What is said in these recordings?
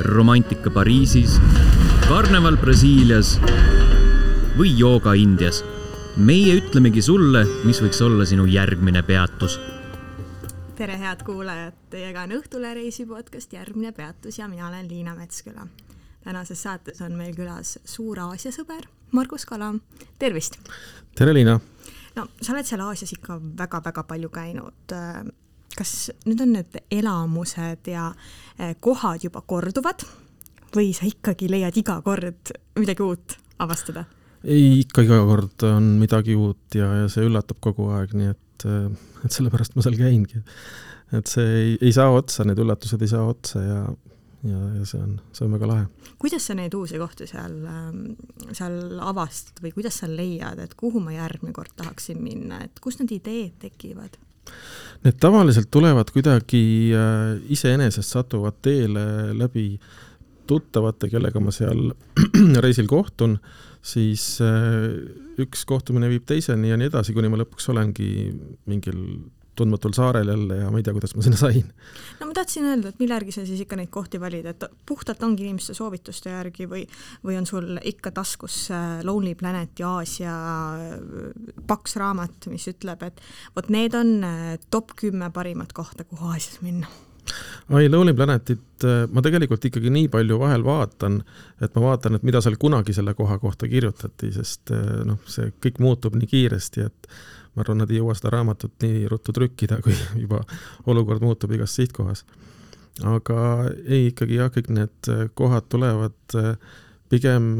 romantika Pariisis, karneval Brasiilias või jooga Indias. meie ütlemegi sulle, mis võiks olla sinu järgmine peatus. tere, head kuulajad, teiega on Õhtule reisi podcast Järgmine peatus ja mina olen Liina Metsküla. tänases saates on meil külas suur Aasia sõber Margus Kala, tervist! tere, Liina! no sa oled seal Aasias ikka väga-väga palju käinud kas nüüd on need elamused ja eh, kohad juba korduvad või sa ikkagi leiad iga kord midagi uut avastada? ei, ikka iga kord on midagi uut ja, ja see üllatab kogu aeg, nii et, eh, et sellepärast ma seal käingi. et see ei, ei saa otsa, need üllatused ei saa otsa ja, ja, ja see on, see on väga lahe. kuidas sa neid uusi kohti seal, ähm, seal avastad või kuidas sa leiad, et kuhu ma järgmine kord tahaksin minna, et kust need ideed tekivad? Need tavaliselt tulevad kuidagi äh, iseenesest, satuvad teele läbi tuttavate, kellega ma seal reisil kohtun, siis äh, üks kohtumine viib teiseni ja nii edasi, kuni ma lõpuks olengi mingil tundmatul saarel jälle ja ma ei tea, kuidas ma sinna sain. no ma tahtsin öelda, et mille järgi sa siis ikka neid kohti valid, et puhtalt ongi inimeste soovituste järgi või, või on sul ikka taskus Lonely Planeti Aasia paks raamat, mis ütleb, et vot need on äh, top kümme parimat kohta, kuhu Aasias minna ei, Lonely Planetit äh, ma tegelikult ikkagi nii palju vahel vaatan, et ma vaatan, et mida seal kunagi selle koha kohta kirjutati, sest äh, noh, see kõik muutub nii kiiresti, et ma arvan, nad ei jõua seda raamatut nii ruttu trükkida, kui juba olukord muutub igas sihtkohas. aga ei, ikkagi jah, kõik need äh, kohad tulevad pigem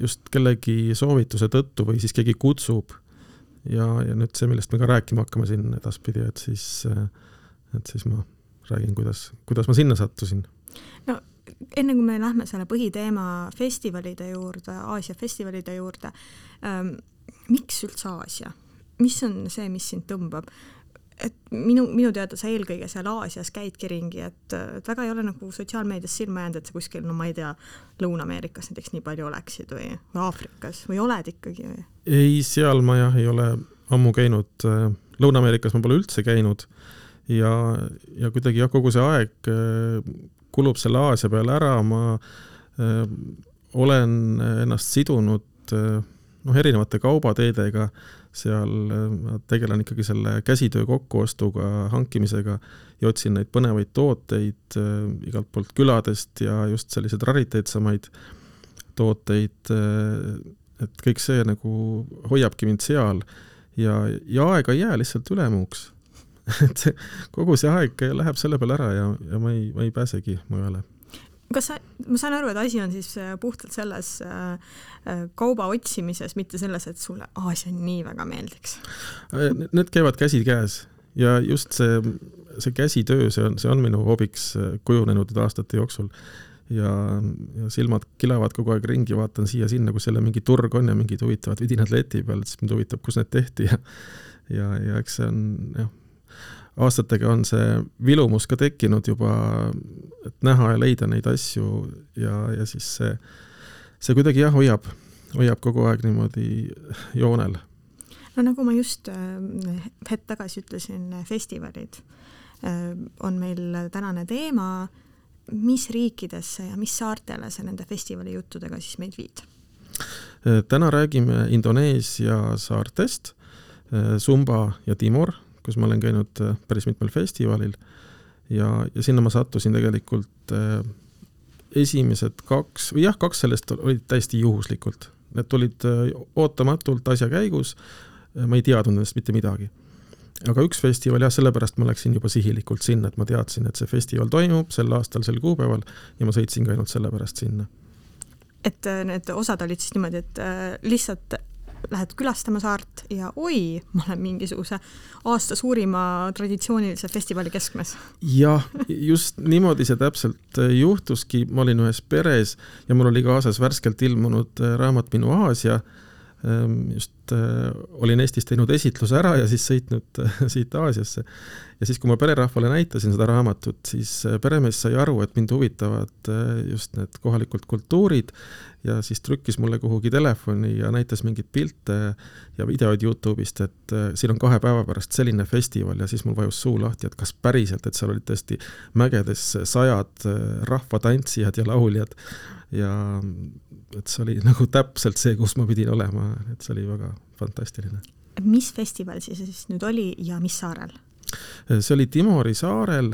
just kellegi soovituse tõttu või siis keegi kutsub. ja, ja nüüd see, millest me ka rääkima hakkame siin edaspidi, et siis, et siis ma räägin, kuidas, kuidas ma sinna sattusin. no enne kui me lähme selle põhiteema festivalide juurde, Aasia festivalide juurde ähm,, miks üldse Aasia? mis on see, mis sind tõmbab? et minu, minu teada sa eelkõige seal Aasias käidki ringi, et, et väga ei ole nagu sotsiaalmeedias silma jäänud, et sa kuskil, no ma ei tea, Lõuna-Ameerikas näiteks nii palju oleksid või, või Aafrikas või oled ikkagi või? ei, seal ma jah, ei ole ammu käinud, Lõuna-Ameerikas ma pole üldse käinud ja, ja kuidagi jah, kogu see aeg äh, kulub selle Aasia peale ära, ma öö, äh, olen ennast sidunud öö, äh, noh, erinevate kaubateedega, seal ma tegelen ikkagi selle käsitöö kokkuostuga, hankimisega ja otsin neid põnevaid tooteid äh, igalt poolt küladest ja just selliseid rariteetsamaid tooteid et kõik see nagu hoiabki mind seal ja, ja aega ei jää lihtsalt ülemuuks et kogu see aeg läheb selle peale ära ja, ja ma ei, ma ei pääsegi mujale kas sa, ma saan aru, et asi on siis äh, puhtalt selles äh, äh, kauba otsimises, mitte selles, et sulle Aasia nii väga meeldiks? Need käivad käsikäes ja just see, see käsitöö, see on, see on minu hobiks kujunenud aastate jooksul. ja, ja silmad kilavad kogu aeg ringi, vaatan siia-sinna, kus jälle mingi turg on ja mingid huvitavad vidinad leti peal, siis mind huvitab, kus need tehti ja ja, ja eks see on jah aastatega on see vilumus ka tekkinud juba, et näha ja leida neid asju ja, ja siis see, see kuidagi jah, hoiab, hoiab kogu aeg niimoodi joonel. no nagu ma just äh, hetk tagasi ütlesin, festivalid äh, on meil tänane teema, mis riikidesse ja mis saartele sa nende festivali juttudega siis meid viid? Äh, täna räägime Indoneesia saartest, Sumba ja Timor kus ma olen käinud äh, päris mitmel festivalil ja, ja sinna ma sattusin tegelikult äh, esimesed kaks, või jah, kaks sellest olid täiesti juhuslikult. Need tulid äh, ootamatult asja käigus, ma ei teadnud nendest mitte midagi. aga üks festival jah, sellepärast ma läksin juba sihilikult sinna, et ma teadsin, et see festival toimub sel aastal, sel kuupäeval ja ma sõitsingi ainult sellepärast sinna et need osad olid siis niimoodi, et lihtsalt lähed külastama saart ja oi, ma olen mingisuguse aasta suurima traditsioonilise festivali keskmes. jah, just niimoodi see täpselt äh, juhtuski, ma olin ühes peres ja mul oli kaasas värskelt ilmunud äh, raamat Minu Aasia, ähm, just äh, olin Eestis teinud esitluse ära ja siis sõitnud äh, siit Aasiasse. ja siis, kui ma pererahvale näitasin seda raamatut, siis äh, peremees sai aru, et mind huvitavad just need kohalikud kultuurid ja siis trükkis mulle kuhugi telefoni ja näitas mingeid pilte ja videoid Youtube'ist, et siin on kahe päeva pärast selline festival ja siis mul vajus suu lahti, et kas päriselt, et seal olid tõesti mägedes sajad rahvatantsijad ja lauljad ja et see oli nagu täpselt see, kus ma pidin olema, et see oli väga fantastiline. mis festival see siis nüüd oli ja mis saarel? see oli Timori saarel,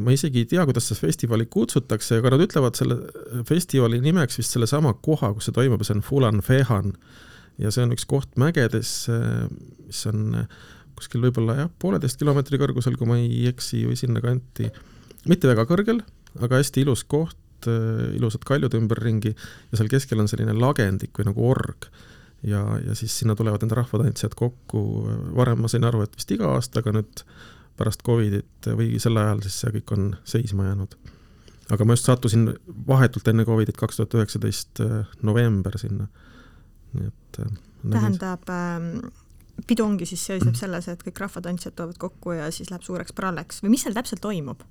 ma isegi ei tea, kuidas seda festivali kutsutakse, aga nad ütlevad selle festivali nimeks vist sellesama koha, kus see toimub, see on Fulan Fehan. ja see on üks koht mägedes, mis on kuskil võib-olla jah, pooleteist kilomeetri kõrgusel, kui ma ei eksi, või sinnakanti. mitte väga kõrgel, aga hästi ilus koht, ilusad, kaljud ümberringi ja seal keskel on selline lagendik või nagu org. Ja, ja siis sinna tulevad need rahvatantsijad kokku, varem ma sain aru, et vist iga aasta, aga nüüd pärast Covidit või sel ajal siis see kõik on seisma jäänud. aga ma just sattusin vahetult enne Covidit, kaks tuhat üheksateist äh, november sinna, nii et äh, tähendab äh, pidu ongi siis, seisneb selles, et kõik rahvatantsijad tulevad kokku ja siis läheb suureks pralleks või mis seal täpselt toimub?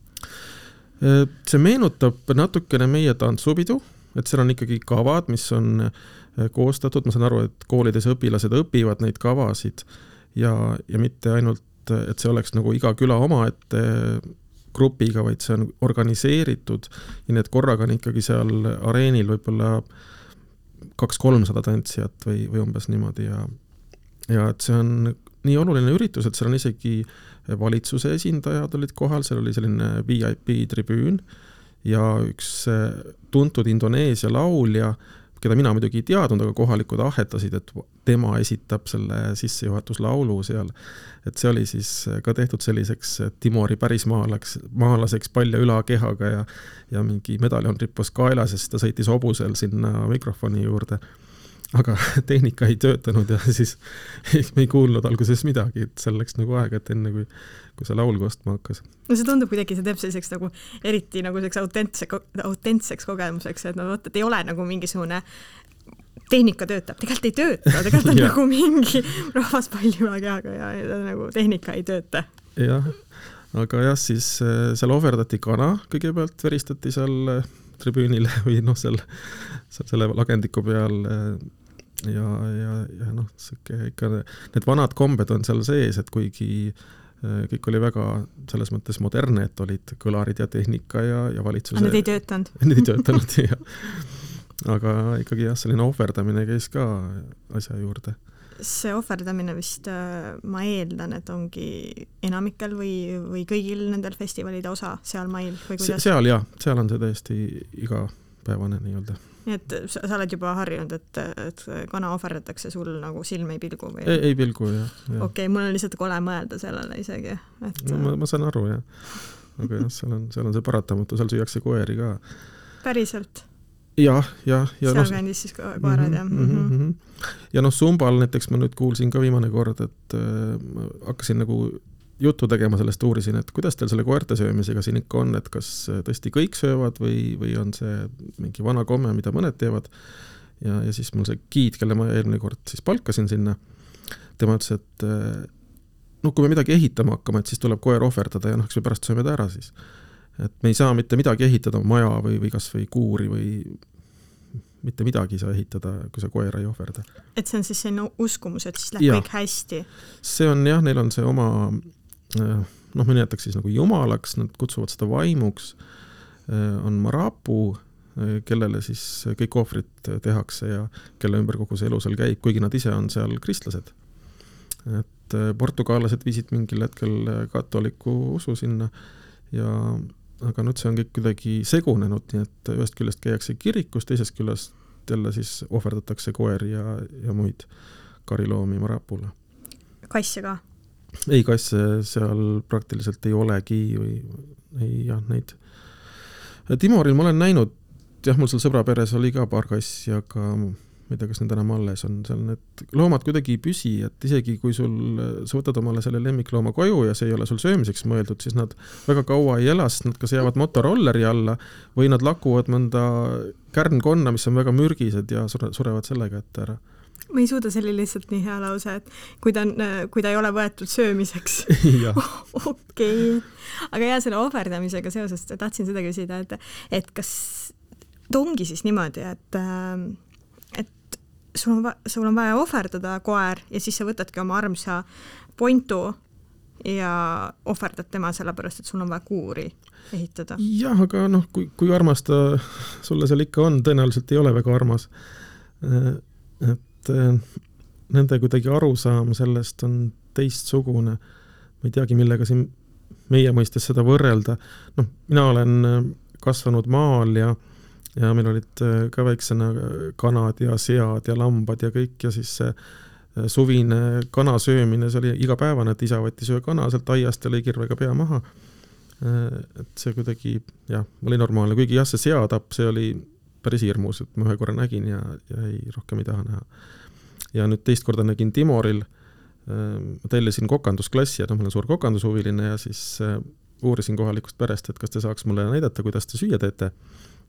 Äh, see meenutab natukene meie tantsupidu, et seal on ikkagi kavad, mis on äh, koostatud, ma saan aru, et koolides õpilased õpivad neid kavasid ja, ja mitte ainult, et see oleks nagu iga küla omaette grupiga, vaid see on organiseeritud ja et korraga on ikkagi seal areenil võib-olla kaks-kolmsada tantsijat või, või umbes niimoodi ja ja et see on nii oluline üritus, et seal on isegi äh, valitsuse esindajad olid kohal, seal oli selline VIP tribüün ja üks eh, tuntud Indoneesia laulja, keda mina muidugi ei teadnud, aga kohalikud ahetasid, et tema esitab selle sissejuhatuslaulu seal. et see oli siis ka tehtud selliseks Timori pärismaalaks, maalaseks palja ülakehaga ja ja mingi medaljon rippus kaelas ja siis ta sõitis hobusel sinna mikrofoni juurde aga tehnika ei töötanud ja siis me ei kuulnud alguses midagi, et seal läks nagu aega, et enne kui, kui see laul kostma hakkas. no see tundub kuidagi, see teeb selliseks nagu eriti nagu selliseks autentse, autentseks kogemuseks, et no vot, et ei ole nagu mingisugune tehnika töötab, tegelikult ei tööta, tegelikult on nagu mingi rahvas palju kehaga ja, ja nagu tehnika ei tööta. jah, aga jah, siis äh, seal ohverdati kana, kõigepealt veristati seal äh, tribüünil või noh, seal, seal selle lagendiku peal äh, ja, ja, ja noh, sihuke ikka need vanad kombed on seal sees, et kuigi äh, kõik oli väga selles mõttes modernne, et olid kõlarid ja tehnika ja, ja valitsuse. Need ei töötanud Need ei töötanud jah. aga ikkagi jah, selline ohverdamine käis ka asja juurde. see ohverdamine vist, äh, ma eeldan, et ongi enamikel või, või kõigil nendel festivalide osa seal mail või kuidas? seal jah, seal on see täiesti igapäevane nii-öelda nii et sa, sa oled juba harjunud, et, et kana ohverdatakse sul nagu silm ei pilgu või? ei, pilgu jah ja.. okei okay,, mul on lihtsalt kole mõelda sellele isegi, et no, ma, ma saan aru jah, aga jah, seal on, seal on see paratamatu, seal süüakse koeri ka. päriselt? jah, jah, ja seal no, kandis siis koerad mm -hmm, jah mm? -hmm. Mm -hmm. ja noh, Sumbal näiteks ma nüüd kuulsin ka viimane kord, et äh, hakkasin nagu juttu tegema sellest, uurisin, et kuidas teil selle koerte söömisega siin ikka on, et kas tõesti kõik söövad või, või on see mingi vana komme, mida mõned teevad. ja, ja siis mul see giid, kelle ma eelmine kord siis palkasin sinna, tema ütles, et noh, kui me midagi ehitama hakkame, et siis tuleb koer ohverdada ja noh, eks me pärast sööme ta ära siis. et me ei saa mitte midagi ehitada, maja või, või kas või kuuri või mitte midagi ei saa ehitada, kui sa koera ei ohverda. et see on siis selline uskumus, et siis läheb ja. kõik hästi? see on jah, neil on see oma noh, me nimetaks siis nagu jumalaks, nad kutsuvad seda vaimuks, äh, on Marapu, äh, kellele siis kõik ohvrid tehakse ja kelle ümber kogu see elu seal käib, kuigi nad ise on seal kristlased. et portugallased viisid mingil hetkel katoliku usu sinna ja aga nüüd see on kõik kuidagi segunenud, nii et ühest küljest käiakse kirikus, teisest küljest jälle siis ohverdatakse koeri ja, ja muid kariloomi Marapule. kasse ka? Ei, kasse seal praktiliselt ei olegi või ei jah, neid. Timoril ma olen näinud, jah, mul seal sõbra peres oli ka paar kassi, aga ma ei tea, kas need enam alles on, seal need loomad kuidagi ei püsi, et isegi kui sul, sa võtad omale selle lemmiklooma koju ja see ei ole sul söömiseks mõeldud, siis nad väga kaua ei ela, sest nad kas jäävad motorolleri alla või nad lakuvad mõnda kärnkonna, mis on väga mürgised ja sure, surevad selle kätte ära ma ei suuda, see oli lihtsalt nii hea lause, et kui ta on, kui ta ei ole võetud söömiseks okei aga ja selle ohverdamisega seoses tahtsin seda küsida, et, et kas ta ongi siis niimoodi, et, et sul on, sul on vaja ohverdada koer ja siis sa võtadki oma armsa Pointu ja ohverdad tema sellepärast, et sul on vaja kuuri ehitada. jah, aga noh, kui, kui armas ta sulle seal ikka on, tõenäoliselt ei ole väga armas. et nende kuidagi arusaam sellest on teistsugune. ma ei teagi, millega siin meie mõistes seda võrrelda. noh, mina olen kasvanud maal ja ja meil olid ka väiksena kanad ja sead ja lambad ja kõik ja siis see suvine kana söömine, see oli igapäevane, et isa võttis ühe kana sealt aiast ja lõi kirvega pea maha. et see kuidagi jah, oli normaalne, kuigi jah, see seatapp, see oli päris hirmus, et ma ühe korra nägin ja, ja ei, rohkem ei taha näha. ja nüüd teist korda nägin Timoril, ma tellisin kokandusklassi ja noh, ma olen suur kokandushuviline ja siis uurisin kohalikust perest, et kas te saaks mulle näidata, kuidas te süüa teete.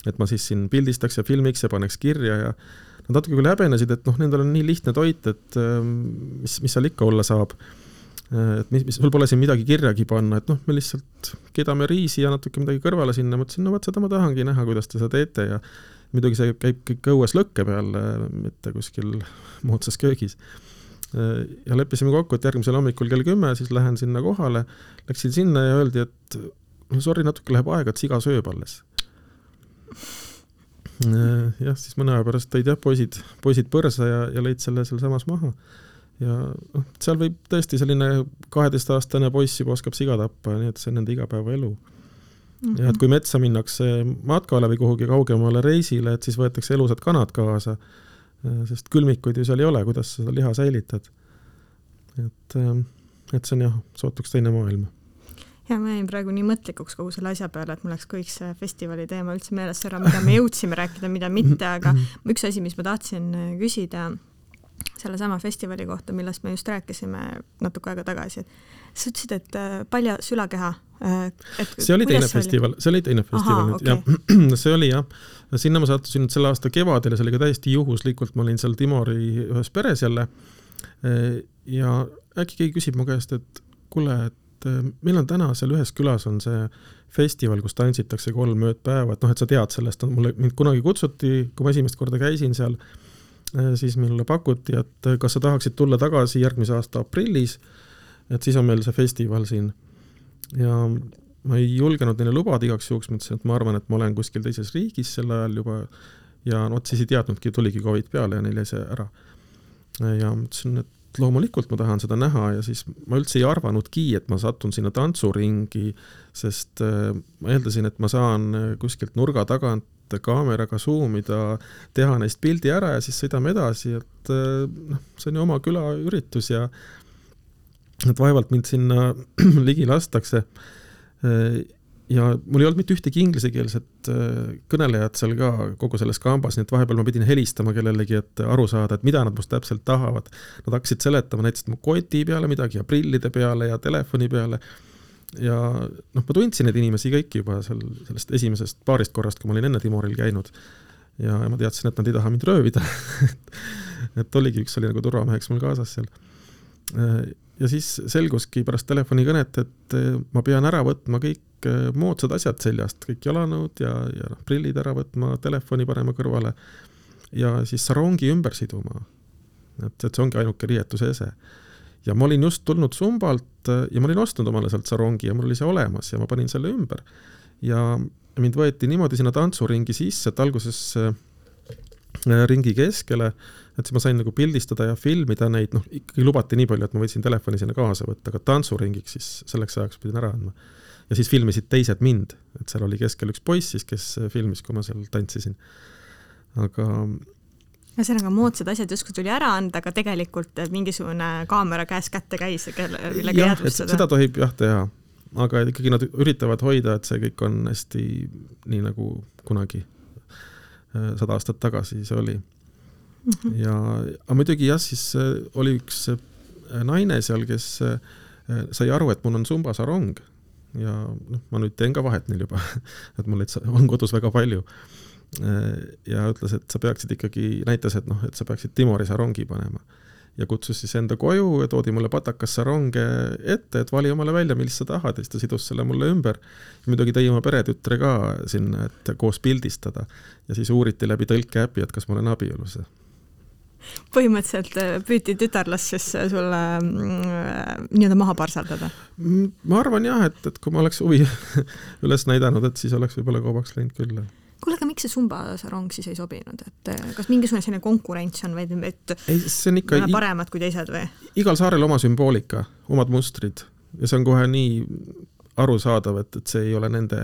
et ma siis siin pildistaks ja filmiks ja paneks kirja ja Nad natuke küll häbenesid, et noh, nendel on nii lihtne toit, et ähm, mis, mis seal ikka olla saab. Äh, et mis, mis, sul pole siin midagi kirjagi panna, et noh, me lihtsalt keedame riisi ja natuke midagi kõrvale sinna, mõtlesin, no vot seda ma tahangi näha, kuidas te seda teete ja muidugi see käib kõik õues lõkke peal, mitte kuskil moodsas köögis. Ja leppisime kokku, et järgmisel hommikul kell kümme siis lähen sinna kohale, läksin sinna ja öeldi, et no sorry, natuke läheb aega, et siga sööb alles jah, siis mõne aja pärast tõid jah, poisid, poisid põrsa ja, ja lõid selle sealsamas maha. ja noh, seal võib tõesti selline kaheteistaastane poiss juba oskab siga tappa, nii et see on nende igapäevaelu mm. -hmm. ja et kui metsa minnakse matkale või kuhugi kaugemale reisile, et siis võetakse elusad kanad kaasa, äh, sest külmikuid ju seal ei ole, kuidas sa seda liha säilitad. et, äh, et see on jah, sootuks teine maailm ja ma jäin praegu nii mõtlikuks kogu selle asja peale, et mul läks kõik see festivali teema üldse meelest ära, mida me jõudsime rääkida, mida mitte, aga üks asi, mis ma tahtsin äh, küsida sellesama festivali kohta, millest me just rääkisime natuke aega tagasi, sa ütlesid, et äh, Palja sülakeha äh, see oli teine festival, see oli teine festival nüüd okay. jah, see oli jah, sinna ma sattusin nüüd selle aasta kevadel ja see oli ka täiesti juhuslikult, ma olin seal Timori ühes peres jälle. Ja äkki keegi küsib mu käest, et kuule, et äh, meil on täna seal ühes külas on see festival, kus tantsitakse kolm ööd päeva, et noh, et sa tead sellest, mulle, mind kunagi kutsuti, kui ma esimest korda käisin seal, äh, siis mulle pakuti, et äh, kas sa tahaksid tulla tagasi järgmise aasta aprillis, et siis on meil see festival siin. ja ma ei julgenud neile lubada igaks juhuks, mõtlesin, et ma arvan, et ma olen kuskil teises riigis sel ajal juba ja no vot siis ei teadnudki, tuligi Covid peale ja neil jäi see ära. ja mõtlesin, et loomulikult ma tahan seda näha ja siis ma üldse ei arvanudki, et ma satun sinna tantsuringi, sest äh, ma eeldasin, et ma saan äh, kuskilt nurga tagant kaameraga zoom ida, teha neist pildi ära ja siis sõidame edasi, et äh, noh, see on ju oma küla üritus ja et vaevalt mind sinna ligi lastakse ja mul ei olnud mitte ühtegi inglisekeelset äh, kõnelejat seal ka kogu selles kambas, nii et vahepeal ma pidin helistama kellelegi, et aru saada, et mida nad must täpselt tahavad. Nad hakkasid seletama, näitasid mu koti peale midagi ja prillide peale ja telefoni peale. ja noh, ma tundsin neid inimesi kõiki juba seal sellest esimesest paarist korrast, kui ma olin enne Timoril käinud. ja ma teadsin, et nad ei taha mind röövida et oligi, üks oli nagu turvameheks mul kaasas seal äh, ja siis selguski pärast telefonikõnet, et eh, ma pean ära võtma kõik eh, moodsad asjad seljast, kõik jalanõud ja, ja noh, prillid ära võtma, telefoni panema kõrvale ja siis sarongi ümber siduma. et, et see ongi ainuke riietuse ese. ja ma olin just tulnud Sumbalt eh, ja ma olin ostnud omale sealt sarongi ja mul oli see olemas ja ma panin selle ümber. ja mind võeti niimoodi sinna tantsuringi sisse, et alguses ringi keskele et siis ma sain nagu pildistada ja filmida neid, noh, ikkagi lubati nii palju, et ma võtsin telefoni sinna kaasa võtta, aga tantsuringiks siis selleks ajaks pidin ära andma. ja siis filmisid teised mind, et seal oli keskel üks poiss siis, kes filmis, kui ma seal tantsisin. aga ühesõnaga moodsad asjad justkui tuli ära anda, aga tegelikult mingisugune kaamera käes kätte käis, millega jäädvustada. seda tohib jah teha, aga ikkagi nad üritavad hoida, et see kõik on hästi nii nagu kunagi äh, sada aastat tagasi see oli mm. -hmm. ja, aga muidugi jah, siis äh, oli üks äh, naine seal, kes äh, sai aru, et mul on sumbasarong ja noh, ma nüüd teen ka vahet neil juba et mul neid on kodus väga palju. ja ütles, et sa peaksid ikkagi, näitas, et noh, et sa peaksid Timori sarongi panema. ja kutsus siis enda koju ja toodi mulle patakas saronge ette, et vali omale välja, millist sa tahad ja siis ta sidus selle mulle ümber. muidugi tõi oma peretütre ka sinna, et koos pildistada ja siis uuriti läbi tõlkeäpi, et kas ma olen abielus põhimõtteliselt äh, püüti tütarlast siis äh, sulle mm, nii-öelda maha parseldada? Mm, ma arvan jah, et, et kui ma oleks huvi üles näidanud, et siis oleks võib-olla kaubaks läinud küll. kuule, aga miks see Zumba sarong siis ei sobinud, et äh, kas mingisugune selline konkurents on või et ei, see on ikka paremad kui teised või? igal saarel oma sümboolika, omad mustrid ja see on kohe nii arusaadav, et, et see ei ole nende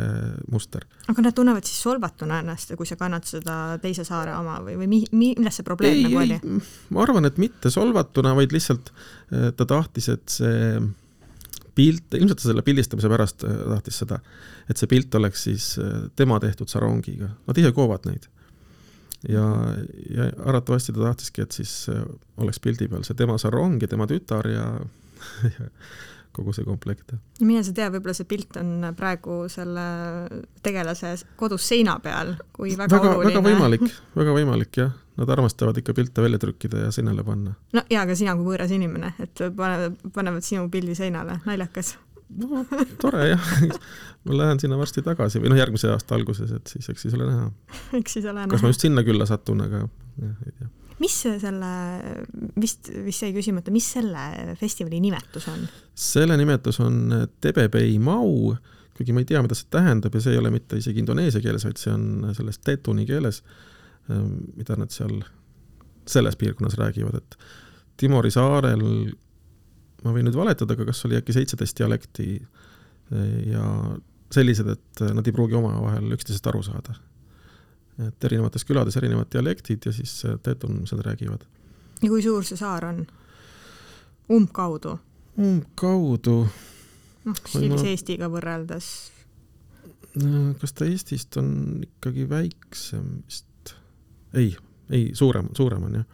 muster. aga nad tunnevad siis solvatuna ennast, kui sa kannad seda teise saare oma või, või mi-, mi-, milles see probleem ei, nagu oli? ma arvan, et mitte solvatuna, vaid lihtsalt eh, ta tahtis, et see pilt, ilmselt ta selle pildistamise pärast eh, tahtis seda, et see pilt oleks siis eh, tema tehtud sarongiga, nad ise koovad neid. ja, ja arvatavasti ta tahtiski, et siis oleks pildi peal see tema sarong ja tema tütar ja, ja kogu see komplekt. mine sa tea, võib-olla see pilt on praegu selle tegelase kodus seina peal, kui väga, väga oluline. väga võimalik, väga võimalik jah, nad armastavad ikka pilte välja trükkida ja seinale panna. no jaa, aga sina kui võõras inimene, et panevad, panevad sinu pildi seinale, naljakas no tore jah, ma lähen sinna varsti tagasi või noh, järgmise aasta alguses, et siis eks siis ole näha. eks siis ole näha. kas ma just sinna külla satun, aga jah, ei tea mis selle, vist, vist jäi küsimata, mis selle festivali nimetus on? selle nimetus on Tebebei Mau, kuigi ma ei tea, mida see tähendab ja see ei ole mitte isegi indoneesia keeles, vaid see on selles tetuni keeles, ähm, mida nad seal selles piirkonnas räägivad, et Timori saarel, ma võin nüüd valetada, aga kas oli äkki seitseteist dialekti äh, ja sellised, et nad ei pruugi omavahel üksteisest aru saada et erinevates külades erinevad dialektid ja siis teetunumised räägivad. ja kui suur see saar on? umbkaudu? umbkaudu. noh, sellise ma... Eestiga võrreldes. kas ta Eestist on ikkagi väiksem vist? ei, ei, suurem, suurem on jah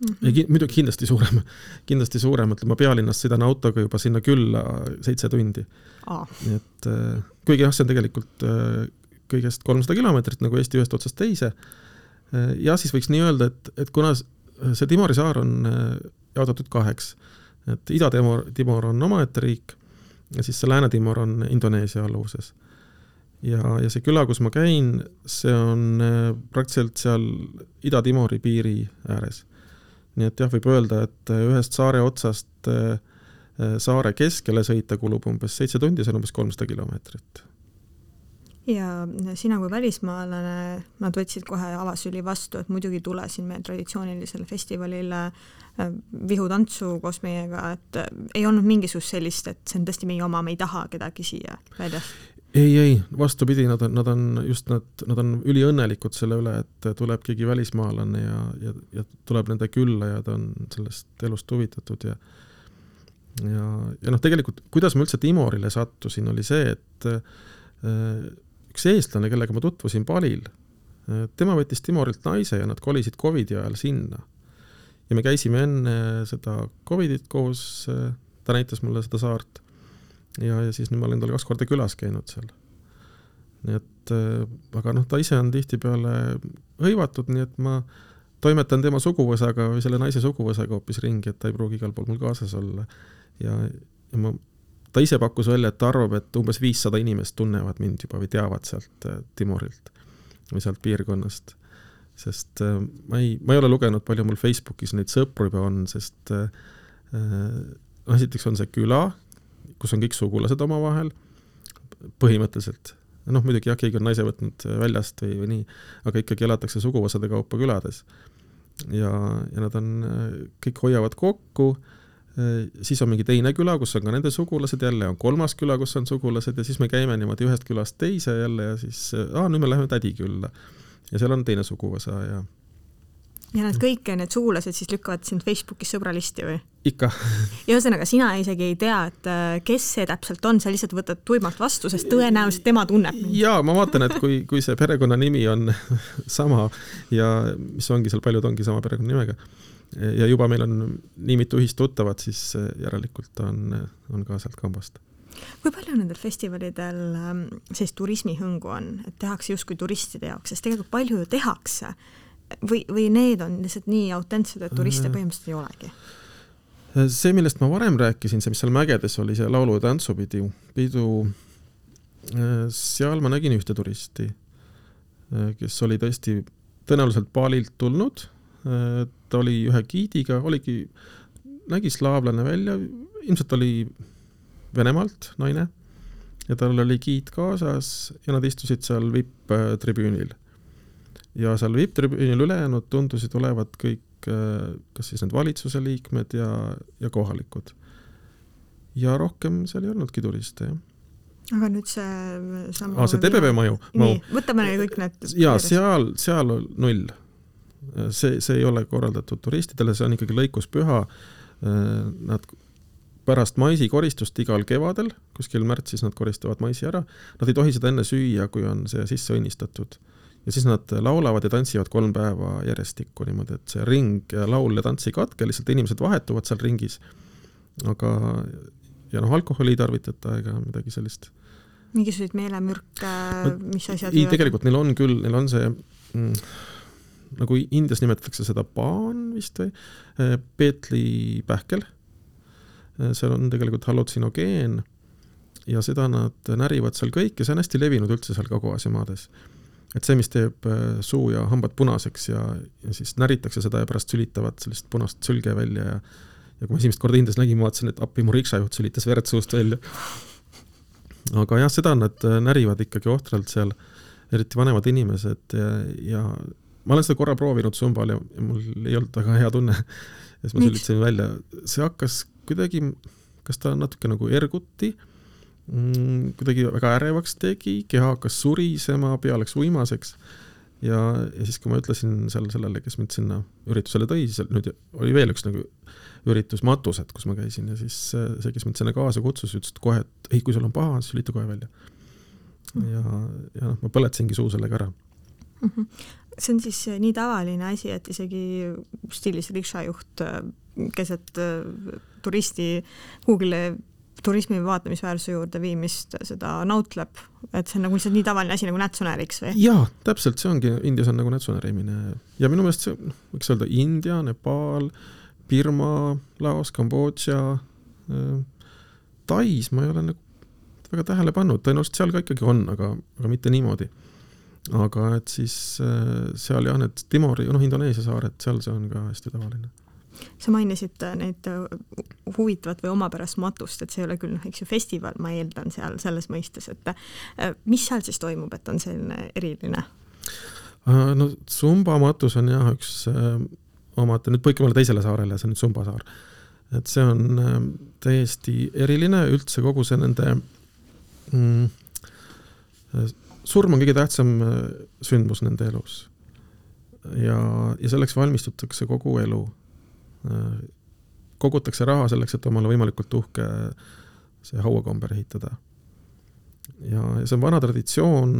mm. -hmm. ei, muidugi kindlasti suurem, kindlasti suurem, ütleme ma pealinnast sõidan autoga juba sinna külla seitse tundi. nii et kuigi jah, see on tegelikult kõigest kolmsada kilomeetrit nagu Eesti ühest otsast teise. ja siis võiks nii öelda, et, et kuna see Timori saar on äh, jaotatud kaheks, et Ida-Timor, Timor on omaette riik ja siis see Lääne-Timor on Indoneesia alluvuses. ja, ja see küla, kus ma käin, see on äh, praktiliselt seal Ida-Timori piiri ääres. nii et jah, võib öelda, et äh, ühest saare otsast saare keskele sõita kulub umbes seitse tundi, see on umbes kolmsada kilomeetrit ja sina kui välismaalane, nad võtsid kohe avasüli vastu, et muidugi tule siin meie traditsioonilisele festivalile äh, vihutantsu koos meiega, et äh, ei olnud mingisugust sellist, et see on tõesti meie oma, me ei taha kedagi siia väljas? ei, ei, vastupidi, nad on, nad on just nad, nad on üliõnnelikud selle üle, et tuleb keegi välismaalane ja, ja, ja tuleb nende külla ja ta on sellest elust huvitatud ja ja, ja noh, tegelikult kuidas ma üldse Timorile sattusin, oli see, et äh, üks eestlane, kellega ma tutvusin Palil, tema võttis Timorilt naise ja nad kolisid Covidi ajal sinna. ja me käisime enne seda Covidit koos, ta näitas mulle seda saart ja, ja siis nüüd ma olen tal kaks korda külas käinud seal. nii et aga noh, ta ise on tihtipeale hõivatud, nii et ma toimetan tema suguvõsaga või selle naise suguvõsaga hoopis ringi, et ta ei pruugi igal pool mul kaasas olla. ja, ja ma ta ise pakkus välja, et ta arvab, et umbes viissada inimest tunnevad mind juba või teavad sealt äh, Timorilt või sealt piirkonnast. sest äh, ma ei, ma ei ole lugenud, palju mul Facebookis neid sõpru juba on, sest äh, noh, esiteks on see küla, kus on kõik sugulased omavahel, põhimõtteliselt. noh, muidugi jah, keegi on naise võtnud väljast või, või nii, aga ikkagi elatakse suguvõsade kaupa külades. ja, ja nad on, kõik hoiavad kokku siis on mingi teine küla, kus on ka nende sugulased, jälle on kolmas küla, kus on sugulased ja siis me käime niimoodi ühest külast teise jälle ja siis, aa, nüüd me läheme tädi külla. ja seal on teine suguvõsa ja ja nad kõik, need sugulased siis lükkavad sind Facebookis sõbralisti või? ikka ja ühesõnaga, sina isegi ei tea, et äh, kes see täpselt on, sa lihtsalt võtad tuimalt vastu, sest tõenäoliselt tema tunneb mind. jaa, ma vaatan, et kui, kui see perekonnanimi on sama ja mis ongi seal, paljud ongi sama perekonnanimega ja juba meil on nii mitu ühist tuttavat, siis järelikult on, on ka sealt kambast. kui palju nendel festivalidel ähm, sellist turismihõngu on, et tehakse justkui turistide jaoks, sest tegelikult palju ju tehakse või, või need on lihtsalt nii autentsed, et turiste põhimõtteliselt ei olegi? see, millest ma varem rääkisin, see, mis seal mägedes oli, see laulu- ja tantsupidu, pidu, äh, seal ma nägin ühte turisti, äh, kes oli tõesti tõenäoliselt Balilt tulnud, äh, ta oli ühe giidiga, oligi, nägi slaavlane välja, ilmselt oli Venemaalt naine ja tal oli giid kaasas ja nad istusid seal vipp-tribüünil. ja seal vipp-tribüünil ülejäänud tundusid olevat kõik kas siis need valitsuse liikmed ja, ja kohalikud. ja rohkem seal ei olnudki turiste, jah aga nüüd see sama aa, see TBB maju? nii, võtame kõik need jaa, seal, seal null. See, see ei ole korraldatud turistidele, see on ikkagi lõikuspüha. Nad pärast maisikoristust igal kevadel, kuskil märtsis nad koristavad maisi ära, nad ei tohi seda enne süüa, kui on see sisse õnnistatud. ja siis nad laulavad ja tantsivad kolm päeva järjestikku niimoodi, et see ring, laul ja tants ei katke, lihtsalt inimesed vahetuvad seal ringis. aga, ja noh, alkoholi ei tarvitata ega midagi sellist. mingisuguseid meelemürke, mis asjad? ei, tegelikult neil on küll, neil on see mm, nagu Indias nimetatakse seda paan vist või, peetlipähkel Äh, seal on tegelikult hallutsinogeen ja seda nad närivad seal kõik ja see on hästi levinud üldse seal Kagu-Aasia maades. et see, mis teeb äh, suu ja hambad punaseks ja, ja siis näritakse seda ja pärast sülitavad sellist punast sülge välja ja ja kui ma esimest korda Indias nägin, ma vaatasin, et appi, mu riksajuht sülitas verd suust välja. aga jah, seda nad äh, närivad ikkagi ohtralt seal, eriti vanemad inimesed ja, ja ma olen seda korra proovinud Zumbal ja, ja mul ei olnud väga hea tunne. ja siis ma sülitasin välja, see hakkas kuidagi, kas ta natuke nagu erguti mm,, kuidagi väga ärevaks tegi, keha hakkas surisema, pea läks uimaseks. Ja, ja siis, kui ma ütlesin seal sellele, kes mind sinna üritusele tõi, siis nüüd oli veel üks nagu üritus Matused, kus ma käisin ja siis see, kes mind sinna kaasa kutsus, ütles kohe, et ei, kui sul on paha, siis lülita kohe välja. ja, ja noh, ma põletasingi suu sellega ära mm. -hmm. see on siis nii tavaline asi, et isegi stiilis rikšajuht keset äh, turisti Google'i turismi vaatamisväärsuse juurde viimist seda nautleb, et see on nagu lihtsalt nii tavaline asi nagu nätsunäriks või? jaa, täpselt, see ongi, Indias on nagu nätsunärimine ja minu meelest see, noh, võiks öelda India, Nepal, Birma, Laos, Kambodža äh,, Tais ma ei ole nagu väga tähele pannud, tõenäoliselt seal ka ikkagi on, aga, aga mitte niimoodi. Aga et siis äh, seal jah, need Timori, noh, Indoneesia saared, seal see on ka hästi tavaline sa mainisid äh, neid äh, huvitavat või omapärast matust, et see ei ole küll noh, eks ju festival, ma eeldan seal selles mõistes, et mis seal siis toimub, et on selline eriline? no Sumba matus on jah üks omate, nüüd põikemale teisele saarele, see on nüüd Sumba saar. et see on täiesti eriline, üldse kogu see nende mm, surm on kõige tähtsam sündmus nende elus. ja, ja selleks valmistutakse kogu elu kogutakse raha selleks, et omale võimalikult uhke see hauakomber ehitada. ja, ja see on vana traditsioon,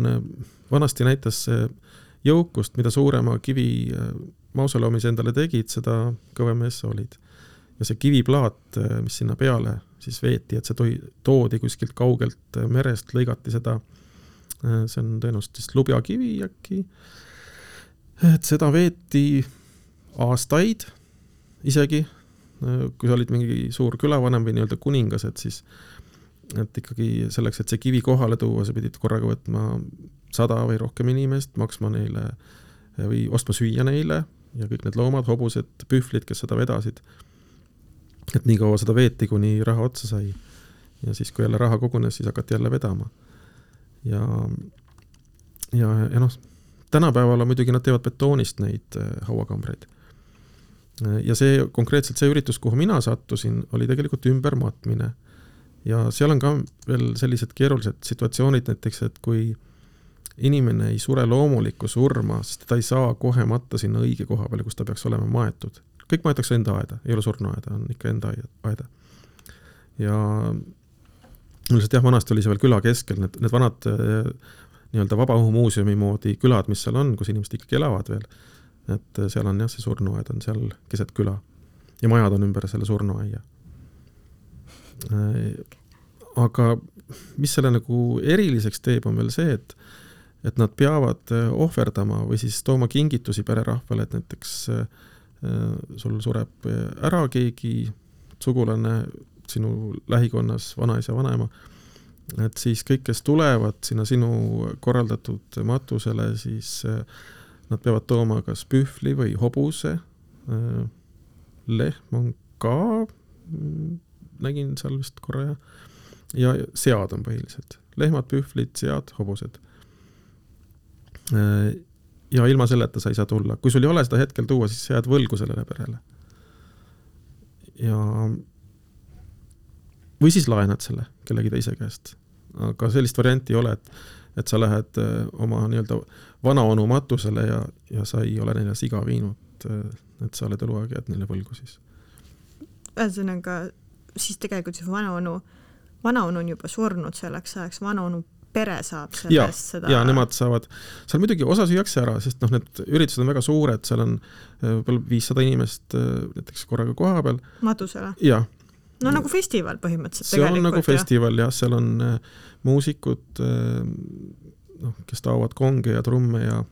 vanasti näitas see jõukust, mida suurema kivi äh, mausoleumis endale tegid, seda kõvem mees sa olid. ja see kiviplaat, äh, mis sinna peale siis veeti, et see toi-, toodi kuskilt kaugelt äh, merest, lõigati seda, see on tõenäoliselt vist lubjakivi äkki, et seda veeti aastaid isegi, kui sa olid mingi suur külavanem või nii-öelda kuningas, et siis et ikkagi selleks, et see kivi kohale tuua, sa pidid korraga võtma sada või rohkem inimest, maksma neile või ostma süüa neile ja kõik need loomad, hobused, pühvlid, kes seda vedasid. et nii kaua seda veeti, kuni raha otsa sai. ja siis, kui jälle raha kogunes, siis hakati jälle vedama. Ja, ja, ja noh, tänapäeval on muidugi, nad teevad betoonist neid äh, hauakambreid ja see, konkreetselt see üritus, kuhu mina sattusin, oli tegelikult ümbermatmine. ja seal on ka veel sellised keerulised situatsioonid, näiteks et kui inimene ei sure loomulikku surma, sest ta ei saa kohe matta sinna õige koha peale, kus ta peaks olema maetud. kõik maetakse enda aeda, ei ole surnuaeda, on ikka enda aeda. ja lihtsalt jah, vanasti oli see veel küla keskel, need, need vanad eh, nii-öelda vabaõhumuuseumi moodi külad, mis seal on, kus inimesed ikkagi elavad veel et äh, seal on jah, see surnuaed on seal keset küla ja majad on ümber selle surnuaia. Äh, aga mis selle nagu eriliseks teeb, on veel see, et et nad peavad äh, ohverdama või siis tooma kingitusi pererahvale, et näiteks äh, sul sureb ära keegi sugulane sinu lähikonnas, vanaisa, vanaema, et siis kõik, kes tulevad sinna sinu korraldatud matusele, siis nad peavad tooma kas pühvli või hobuse, lehm on ka, mm, nägin seal vist korra jah, ja sead on põhiliselt, lehmad, pühvlid, sead, hobused. ja ilma selleta sa ei saa tulla, kui sul ei ole seda hetkel tuua, siis sa jääd võlgu sellele perele. ja või siis laenad selle kellegi teise käest. aga sellist varianti ei ole, et, et sa lähed oma nii-öelda vanaonu matusele ja, ja sa ei ole neile siga viinud, et sa oled eluaeg jääd neile võlgu siis. ühesõnaga, siis tegelikult see vanaonu, vanaonu on juba surnud selleks ajaks, vanaonu pere saab sellest seda ja nemad saavad, seal muidugi osa süüakse ära, sest noh, need üritused on väga suured, seal on võib-olla viissada inimest näiteks korraga koha peal. matusele? jah no nagu festival põhimõtteliselt. see on nagu festival jah, seal on äh, muusikud äh,, noh, kes taovad konge ja trumme ja,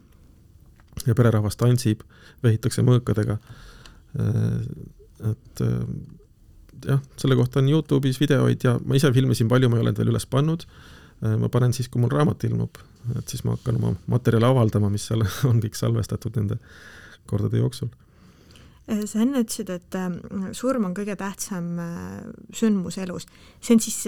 ja pererahvas tantsib, vehitakse mõõkadega äh,. et äh, jah, selle kohta on Youtube'is videoid ja ma ise filmisin palju, ma ei ole neid veel üles pannud äh,. ma panen siis, kui mul raamat ilmub, et siis ma hakkan oma materjale avaldama, mis seal on kõik salvestatud nende kordade jooksul sa enne ütlesid, et äh, surm on kõige tähtsam äh, sündmus elus. see on siis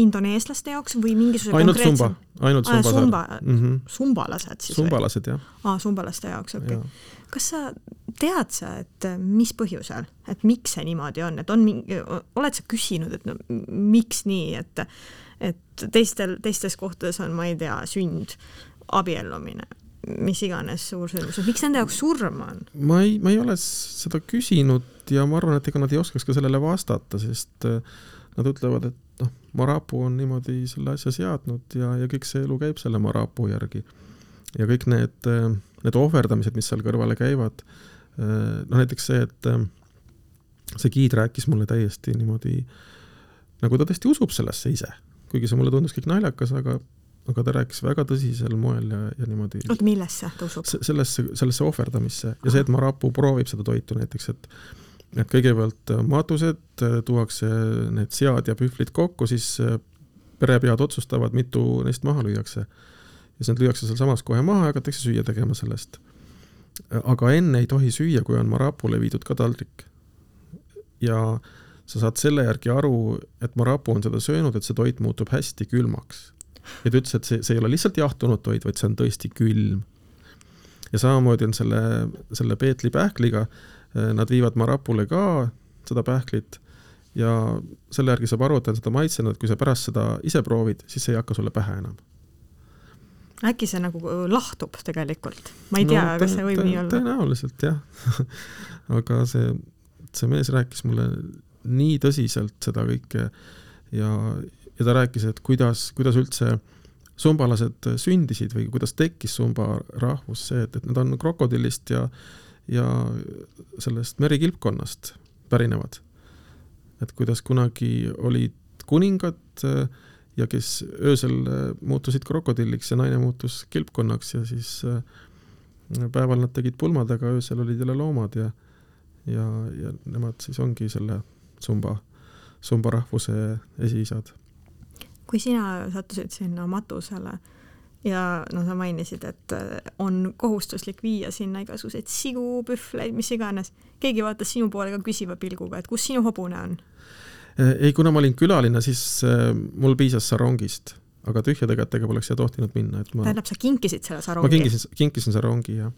indoneeslaste jaoks või mingisuguse ainult sumba, ainult sumba, sumba mm -hmm. sumbalased siis sumbalased, jah. aa, sumbalaste jaoks, okei okay.. kas sa tead sa, et mis põhjusel, et miks see niimoodi on, et on mingi, oled sa küsinud, et no miks nii, et et teistel, teistes kohtades on, ma ei tea, sünd, abiellumine mis iganes suursündmus, et miks nende jaoks surm on? ma ei, ma ei ole seda küsinud ja ma arvan, et ega nad ei oskaks ka sellele vastata, sest äh, nad ütlevad, et noh, Marapu on niimoodi selle asja seadnud ja, ja kõik see elu käib selle Marapu järgi. ja kõik need, äh, need ohverdamised, mis seal kõrvale käivad, äh, noh näiteks see, et see giid rääkis mulle täiesti niimoodi, nagu ta tõesti usub sellesse ise, kuigi see mulle tundus kõik naljakas, aga aga ta rääkis väga tõsisel moel ja, ja niimoodi. oota, millesse ta usub? sellesse, sellesse ohverdamisse ja see, et Marapuu proovib seda toitu näiteks, et et kõigepealt äh, matused, äh, tuuakse need sead ja pühvlid kokku, siis äh, perepead otsustavad, mitu neist maha lüüakse. ja siis need lüüakse sealsamas kohe maha ja hakatakse süüa tegema sellest. aga enne ei tohi süüa, kui on Marapule viidud ka taldrik. ja sa saad selle järgi aru, et Marapu on seda söönud, et see toit muutub hästi külmaks ja ta ütles, et see, see ei ole lihtsalt jahtunud toit, vaid see on tõesti külm. ja samamoodi on selle, selle Peetli pähkliga, eh, nad viivad Marapule ka seda pähklit ja selle järgi saab aru, et ta on seda maitsenud, kui sa pärast seda ise proovid, siis see ei hakka sulle pähe enam. Äkki see nagu lahtub tegelikult, ma ei tea no,, kas see võib nii olla? tõenäoliselt jah. Aga see, see mees rääkis mulle nii tõsiselt seda kõike ja, ja ta rääkis, et kuidas, kuidas üldse sumbalased sündisid või kuidas tekkis sumba rahvus, see, et, et nad on krokodillist ja, ja sellest merikilpkonnast pärinevad. et kuidas kunagi olid kuningad ja kes öösel muutusid krokodilliks ja naine muutus kilpkonnaks ja siis päeval nad tegid pulmad, aga öösel olid jälle loomad ja ja, ja nemad siis ongi selle sumba, sumba rahvuse esiisad kui sina sattusid sinna matusele ja no sa mainisid, et äh, on kohustuslik viia sinna igasuguseid sigu, pühvleid, mis iganes, keegi vaatas sinu poole ka küsiva pilguga, et kus sinu hobune on? Äh, ei, kuna ma olin külaline, siis äh, mul piisas sarongist, aga tühjade kätega poleks siia tohtinud minna, et ma tähendab, sa kinkisid selle sarongi? ma kinkisin, kinkisin sarongi, jah.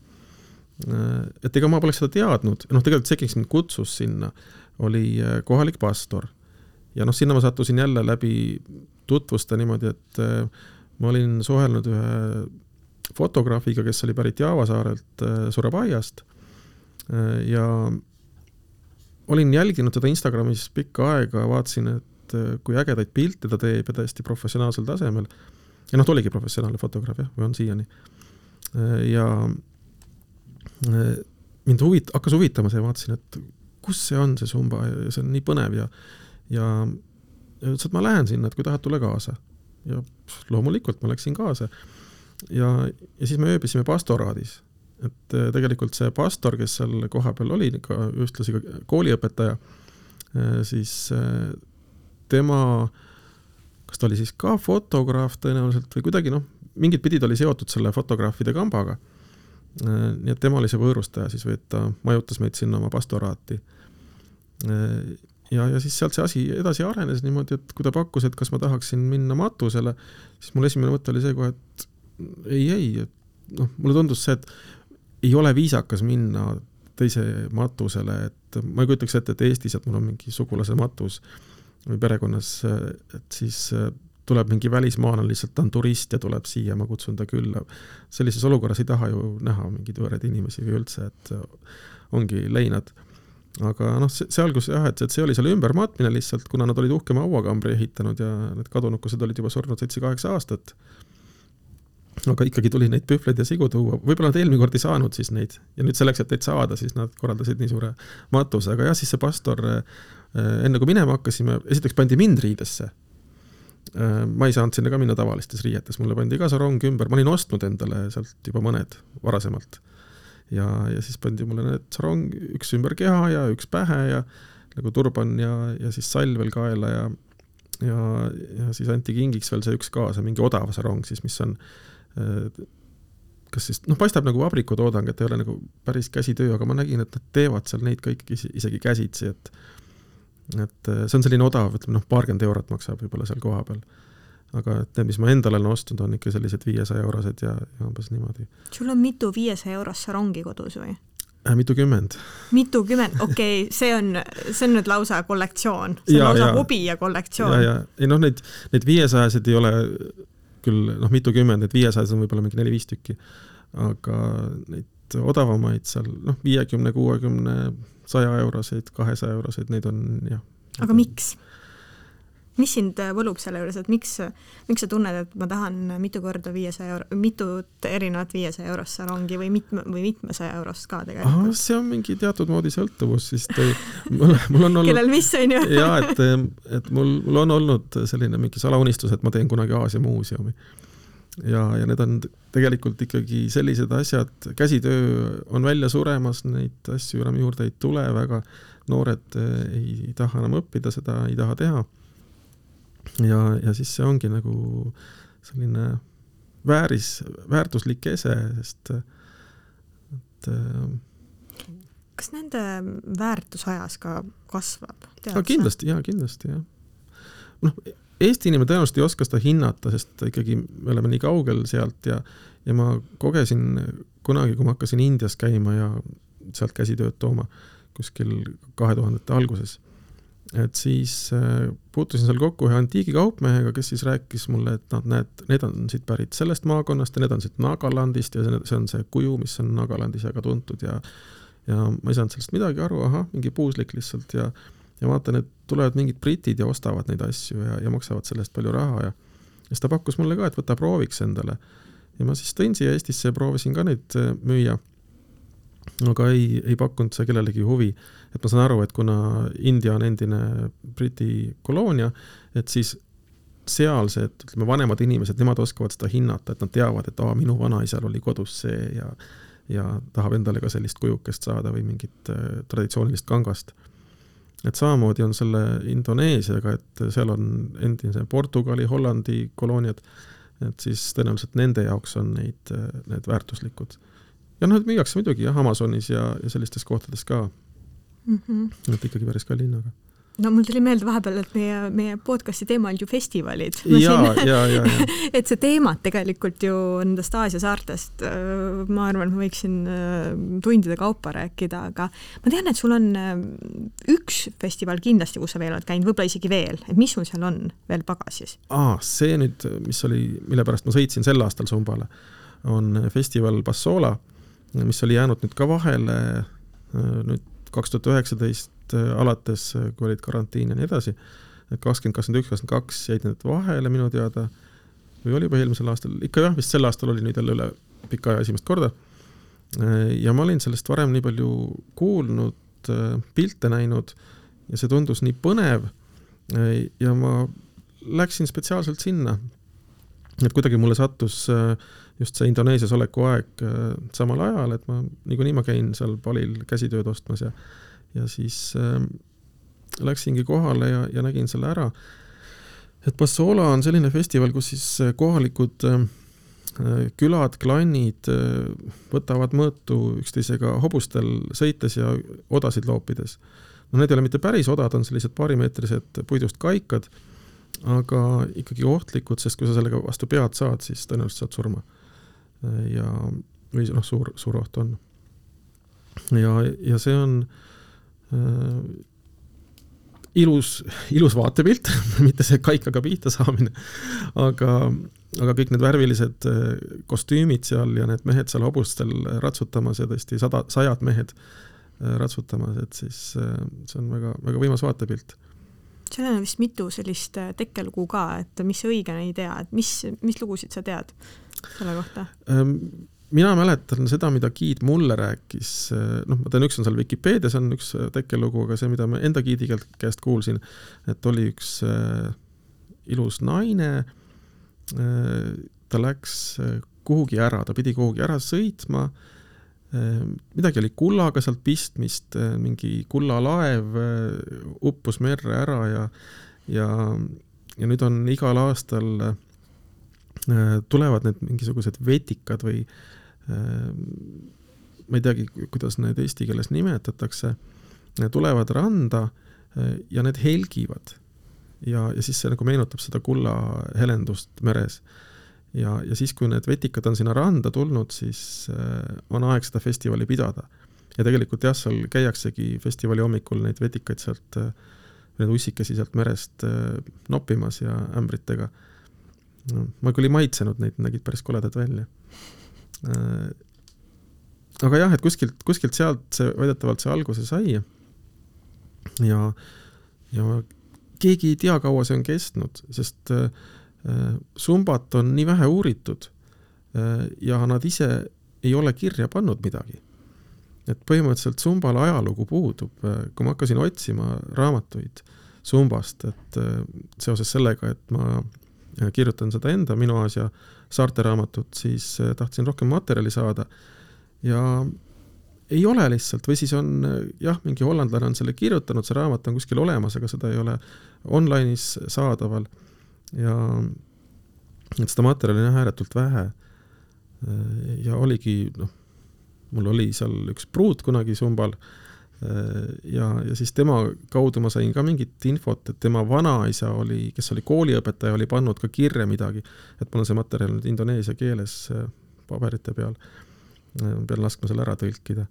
et ega ma poleks seda teadnud, noh, tegelikult see, kes mind kutsus sinna, oli kohalik pastor. Ja noh, sinna ma sattusin jälle läbi tutvusta niimoodi, et äh, ma olin suhelnud ühe fotograafiga, kes oli pärit Java saarelt äh, Surabaiast äh, ja olin jälginud teda Instagramis pikka aega, vaatasin, et kui ägedaid pilte ta teeb ja täiesti professionaalsel tasemel. ja noh, ta oligi professionaalne fotograaf jah, või on siiani. ja mind huvit-, hakkas huvitama see, vaatasin, et kus see on, see Sumba ja see on nii põnev ja, ja ütles, et ma lähen sinna, et kui tahad, tule kaasa. ja pff, loomulikult ma läksin kaasa. ja, ja siis me ööbisime pastoraadis. et äh, tegelikult see pastor, kes seal kohapeal oli, ka ühtlasi ka kooliõpetaja, äh, siis äh, tema, kas ta oli siis ka fotograaf tõenäoliselt või kuidagi noh, mingit pidi ta oli seotud selle fotograafide kambaga. nii et tema oli see võõrustaja siis või et ta majutas meid sinna oma pastoraati ja, ja siis sealt see asi edasi arenes niimoodi, et kui ta pakkus, et kas ma tahaksin minna matusele, siis mul esimene mõte oli see kohe, et ei, ei, et noh, mulle tundus see, et ei ole viisakas minna teise matusele, et ma ei kujutaks ette, et Eestis, et mul on mingi sugulase matus või perekonnas, et siis tuleb mingi välismaalane, lihtsalt ta on turist ja tuleb siia, ma kutsun ta külla. sellises olukorras ei taha ju näha mingeid võõraid inimesi või üldse, et ongi leinad aga noh, see, algus jah, et, et see oli selle ümbermatmine lihtsalt, kuna nad olid uhkema hauakambri ehitanud ja need kadunukesed olid juba surnud seitse-kaheksa aastat. aga ikkagi tuli neid pühvleid ja sigu tuua, võib-olla nad eelmine kord ei saanud siis neid. Ja nüüd selleks, et neid saada, siis nad korraldasid nii suure matuse, aga jah, siis see pastor äh, enne kui minema hakkasime, esiteks pandi mind riidesse. Äh, ma ei saanud sinna ka minna tavalistes riietes, mulle pandi ka sarong ümber, ma olin ostnud endale sealt juba mõned varasemalt ja, ja siis pandi mulle need sarong, üks ümber keha ja üks pähe ja nagu turban ja, ja siis sall veel kaela ja ja, ja siis anti kingiks veel see üks kaasa, mingi odav sarong siis, mis on kas siis, noh, paistab nagu vabrikutoodang, et ei ole nagu päris käsitöö, aga ma nägin, et nad teevad seal neid kõiki isegi käsitsi, et et see on selline odav, ütleme noh, paarkümmend eurot maksab võib-olla seal kohapeal aga et need, mis ma endale olen ostnud, on ikka sellised viiesaja eurosed ja, ja umbes niimoodi. sul on mitu viiesaja eurost sarongi kodus või? äh,. mitukümmend. mitukümmend, okei okay,, see on, see on nüüd lausa kollektsioon, see on ja, lausa ja, hobi ja kollektsioon. ja, ja ei noh, neid, neid viiesajased ei ole küll noh, mitukümmend, need viiesajased on võib-olla mingi neli-viis tükki, aga neid odavamaid seal noh, viiekümne, kuuekümne, saja euroseid, kahesaja euroseid, neid on jah. aga miks? Mis sind äh, võlub selle juures, et miks, miks sa tunned, et ma tahan mitu korda viiesaja euro, mitut erinevat viiesaja eurost sarongi või mitme, või mitmesaja eurost ka tegelikult? see on mingi teatud moodi sõltuvus, siis te, mul, mul on olnud kellel mis, on ju? jaa, et, et mul, mul on olnud selline mingi salaunistus, et ma teen kunagi Aasia muuseumi. ja, ja need on tegelikult ikkagi sellised asjad, käsitöö on välja suremas, neid asju enam juurde ei tule, väga noored ei taha enam õppida, seda ei taha teha ja, ja siis see ongi nagu selline vääris, väärtuslik ese, sest et kas nende väärtus ajas ka kasvab? no kindlasti jaa, kindlasti jah. noh, Eesti inimene tõenäoliselt ei oska seda hinnata, sest ikkagi me oleme nii kaugel sealt ja, ja ma kogesin kunagi, kui ma hakkasin Indias käima ja sealt käsitööd tooma kuskil kahe tuhandete alguses et siis äh, puutusin seal kokku ühe antiigikaupmehega, kes siis rääkis mulle, et noh, näed, need on siit pärit sellest maakonnast ja need on siit Nagalandist ja see, on see kuju, mis on Nagalandis väga tuntud ja ja ma ei saanud sellest midagi aru, ahah, mingi puuslik lihtsalt ja ja vaatan, et tulevad mingid britid ja ostavad neid asju ja, ja maksavad selle eest palju raha ja ja siis ta pakkus mulle ka, et võta prooviks endale. ja ma siis tõin siia Eestisse ja proovisin ka neid äh, müüa aga ei, ei pakkunud see kellelegi huvi. et ma saan aru, et kuna India on endine Briti koloonia, et siis sealsed, ütleme, vanemad inimesed, nemad oskavad seda hinnata, et nad teavad, et aa, minu vanaisal oli kodus see ja ja tahab endale ka sellist kujukest saada või mingit äh, traditsioonilist kangast. et samamoodi on selle Indoneesiaga, et seal on endine Portugali, Hollandi kolooniad, et siis tõenäoliselt nende jaoks on neid, äh, need väärtuslikud ja noh, müüakse muidugi jah, Amazonis ja, ja sellistes kohtades ka mm. -hmm. et ikkagi päris kalli hinnaga no mul tuli meelde vahepeal, et meie, meie podcast'i teema on ju festivalid. et see teemad tegelikult ju nendest Aasia saartest, ma arvan, ma võiksin tundide kaupa rääkida, aga ma tean, et sul on üks festival kindlasti, kus sa veel oled käinud, võib-olla isegi veel, et mis sul seal on veel pagasis? aa, see nüüd, mis oli, mille pärast ma sõitsin sel aastal Sumbale, on festival Bassola mis oli jäänud nüüd ka vahele äh, nüüd kaks tuhat üheksateist äh, alates, äh, kui olid karantiin ja nii edasi, et kakskümmend, kakskümmend üks, kakskümmend kaks jäid need vahele minu teada või oli juba eelmisel aastal, ikka jah, vist sel aastal oli nüüd jälle üle pika aja esimest korda. ja ma olin sellest varem nii palju kuulnud, pilte näinud ja see tundus nii põnev ja ma läksin spetsiaalselt sinna, et kuidagi mulle sattus just see Indoneesias oleku aeg samal ajal, et ma niikuinii ma käin seal Balil käsitööd ostmas ja ja siis äh, läksingi kohale ja, ja nägin selle ära. et Bassola on selline festival, kus siis kohalikud äh, külad, klannid võtavad mõõtu üksteisega hobustel sõites ja odasid loopides. no need ei ole mitte päris odad, on sellised paarimeetrised puidust kaikad, aga ikkagi ohtlikud, sest kui sa sellega vastu pead saad, siis tõenäoliselt saad surma. Ja, või noh, suur, suur oht on. ja, ja see on äh, ilus, ilus vaatepilt mitte see kaikaga pihta saamine, aga, aga kõik need värvilised äh, kostüümid seal ja need mehed seal hobustel ratsutamas ja tõesti sada, sajad mehed äh, ratsutamas, et siis äh, see on väga, väga võimas vaatepilt. sellel on vist mitu sellist tekkelugu ka, et mis sa õigena ei tea, et mis, mis lugusid sa tead selle kohta? Ähm, mina mäletan seda, mida giid mulle rääkis, noh, ma tean, üks on seal Vikipeedias on üks tekkelugu, aga see, mida ma enda giidi käest kuulsin, et oli üks äh, ilus naine ta läks kuhugi ära, ta pidi kuhugi ära sõitma äh,, midagi oli kullaga sealt pistmist mingi kullalaev uppus merre ära ja, ja, ja nüüd on igal aastal tulevad need mingisugused vetikad või äh, ma ei teagi, kuidas need eesti keeles nimetatakse, tulevad randa ja need helgivad. ja, ja siis see nagu meenutab seda kullahelendust meres. ja, ja siis, kui need vetikad on sinna randa tulnud, siis on aeg seda festivali pidada. ja tegelikult jah, seal käiaksegi festivali hommikul neid vetikaid sealt, neid ussikesi sealt merest noppimas ja ämbritega. No ma küll ei maitsenud neid, nägid päris koledad välja Äh, aga jah, et kuskilt, kuskilt sealt see väidetavalt see alguse sai. ja, ja keegi ei tea, kaua see on kestnud, sest äh, sumbat on nii vähe uuritud äh, ja nad ise ei ole kirja pannud midagi. et põhimõtteliselt sumbal ajalugu puudub, kui ma hakkasin otsima raamatuid sumbast, et seoses sellega, et ma kirjutan seda enda Minu Aasia saarte raamatut, siis äh, tahtsin rohkem materjali saada. Ja ei ole lihtsalt või siis on äh, jah, mingi hollandlane on selle kirjutanud, see raamat on kuskil olemas, aga seda ei ole online'is saadaval. Ja et seda materjali on ääretult vähe. Äh, ja oligi noh, mul oli seal üks pruut kunagi Sumbal ja, ja siis tema kaudu ma sain ka mingit infot, et tema vanaisa oli, kes oli kooliõpetaja, oli pannud ka kirja midagi, et mul on see materjal nüüd indoneesia keeles äh, paberite peal. Äh, pean laskma selle ära tõlkida.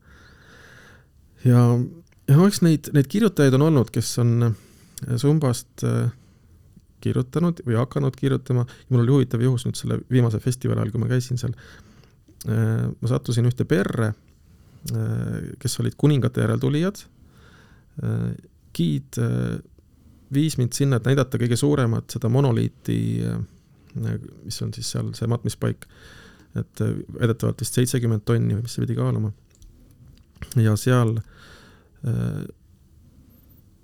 ja, ja no eks neid, neid kirjutajaid on olnud, kes on äh, Sumbast kirjutanud või hakanud kirjutama, mul oli huvitav juhus nüüd selle viimase festivali ajal, kui ma käisin seal, ma sattusin ühte perre Äh, kes olid kuningate järeltulijad. Äh, giid äh, viis mind sinna, et näidata kõige suuremat seda monoliiti, mis on siis seal see matmispaik, et väidetavalt vist seitsekümmend tonni või mis see pidi kaaluma. ja seal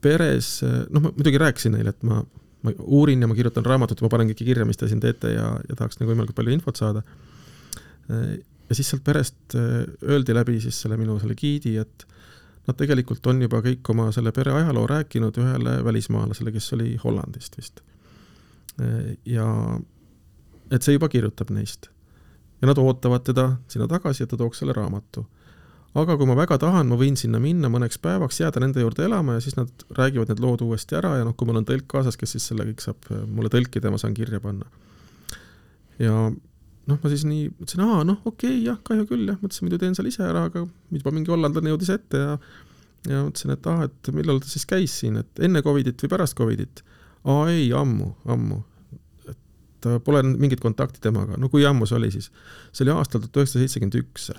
peres, noh, ma muidugi rääkisin neile, et ma, ma uurin ja ma kirjutan raamatut ma panen kõike kirja, mis te siin teete ja, ja tahaks nagu võimalikult palju infot saada ja siis sealt perest äh, öeldi läbi siis selle minu selle giidi, et nad tegelikult on juba kõik oma selle pere ajaloo rääkinud ühele välismaalasele, kes oli Hollandist vist. Äh, ja et see juba kirjutab neist. ja nad ootavad teda sinna tagasi, et ta tooks selle raamatu. aga kui ma väga tahan, ma võin sinna minna mõneks päevaks, jääda nende juurde elama ja siis nad räägivad need lood uuesti ära ja noh, kui mul on tõlk kaasas, kes siis selle kõik saab äh, mulle tõlkida ja ma saan kirja panna. ja noh, ma siis nii mõtlesin, aa, noh, okei okay,, jah, kahju küll, jah, mõtlesin, muidu teen seal ise ära, aga juba mingi hollandlane jõudis ette ja ja mõtlesin, et aa, et millal ta siis käis siin, et enne Covidit või pärast Covidit? aa ei, ammu, ammu. et pole mingit kontakti temaga, no kui ammu see oli siis? see oli aastal tuhat üheksasada seitsekümmend üks.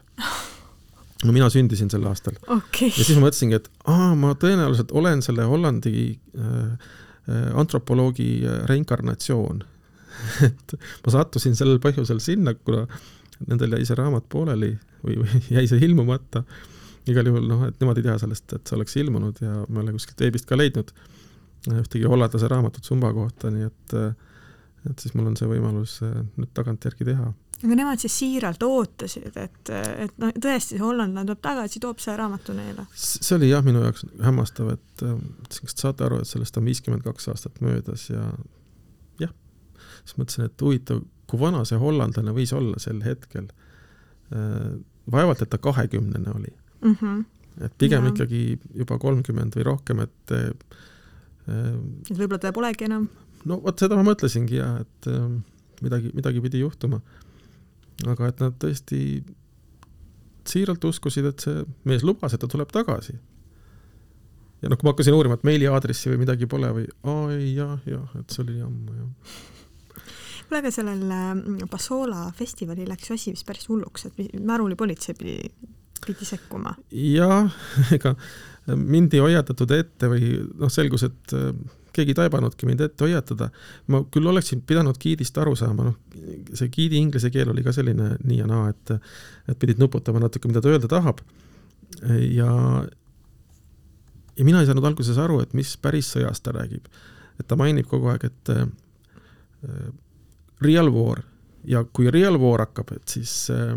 no mina sündisin sel aastal okay.. ja siis ma mõtlesingi, et aa, ma tõenäoliselt olen selle Hollandi äh, äh antropoloogi äh, reinkarnatsioon et ma sattusin sellel põhjusel sinna, kuna nendel jäi see raamat pooleli või, või jäi see ilmumata. igal juhul noh, et nemad ei tea sellest, et see oleks ilmunud ja ma ei ole kuskilt veebist ka leidnud. ühtegi hollandlase raamatut Zumba kohta, nii et et siis mul on see võimalus nüüd tagantjärgi teha aga nemad siis siiralt ootasid, et, et noh, tõesti see hollandlane tuleb tagasi, toob selle raamatu neile? see oli jah, minu jaoks hämmastav, et kas te saate aru, et sellest on viiskümmend kaks aastat möödas ja siis mõtlesin, et huvitav, kui vana see hollandlane võis olla sel hetkel. vaevalt, et ta kahekümnene oli mm. -hmm. et pigem ja. ikkagi juba kolmkümmend või rohkem, et et võib-olla ta polegi enam? no vot seda ma mõtlesingi ja et midagi, midagi pidi juhtuma aga et nad tõesti siiralt uskusid, et see mees lubas, et ta tuleb tagasi. ja noh, kui ma hakkasin uurima, et meiliaadressi või midagi pole või aa ei jah, jah, et see oli ammu jah. Kuule, aga sellel mm, Passola festivalil läks ju asi vist päris hulluks, et märulipolitsei pidi, pidi sekkuma. jah, ega mind ei hoiatatud ette või noh, selgus, et keegi ei taibanudki mind ette hoiatada. ma küll oleksin pidanud giidist aru saama, noh, see giidi inglise keel oli ka selline nii ja naa, et, et pidid nuputama natuke, mida ta öelda tahab. ja, ja mina ei saanud alguses aru, et mis päris sõjast ta räägib. et ta mainib kogu aeg, et äh, real war ja kui real war hakkab, et siis äh,,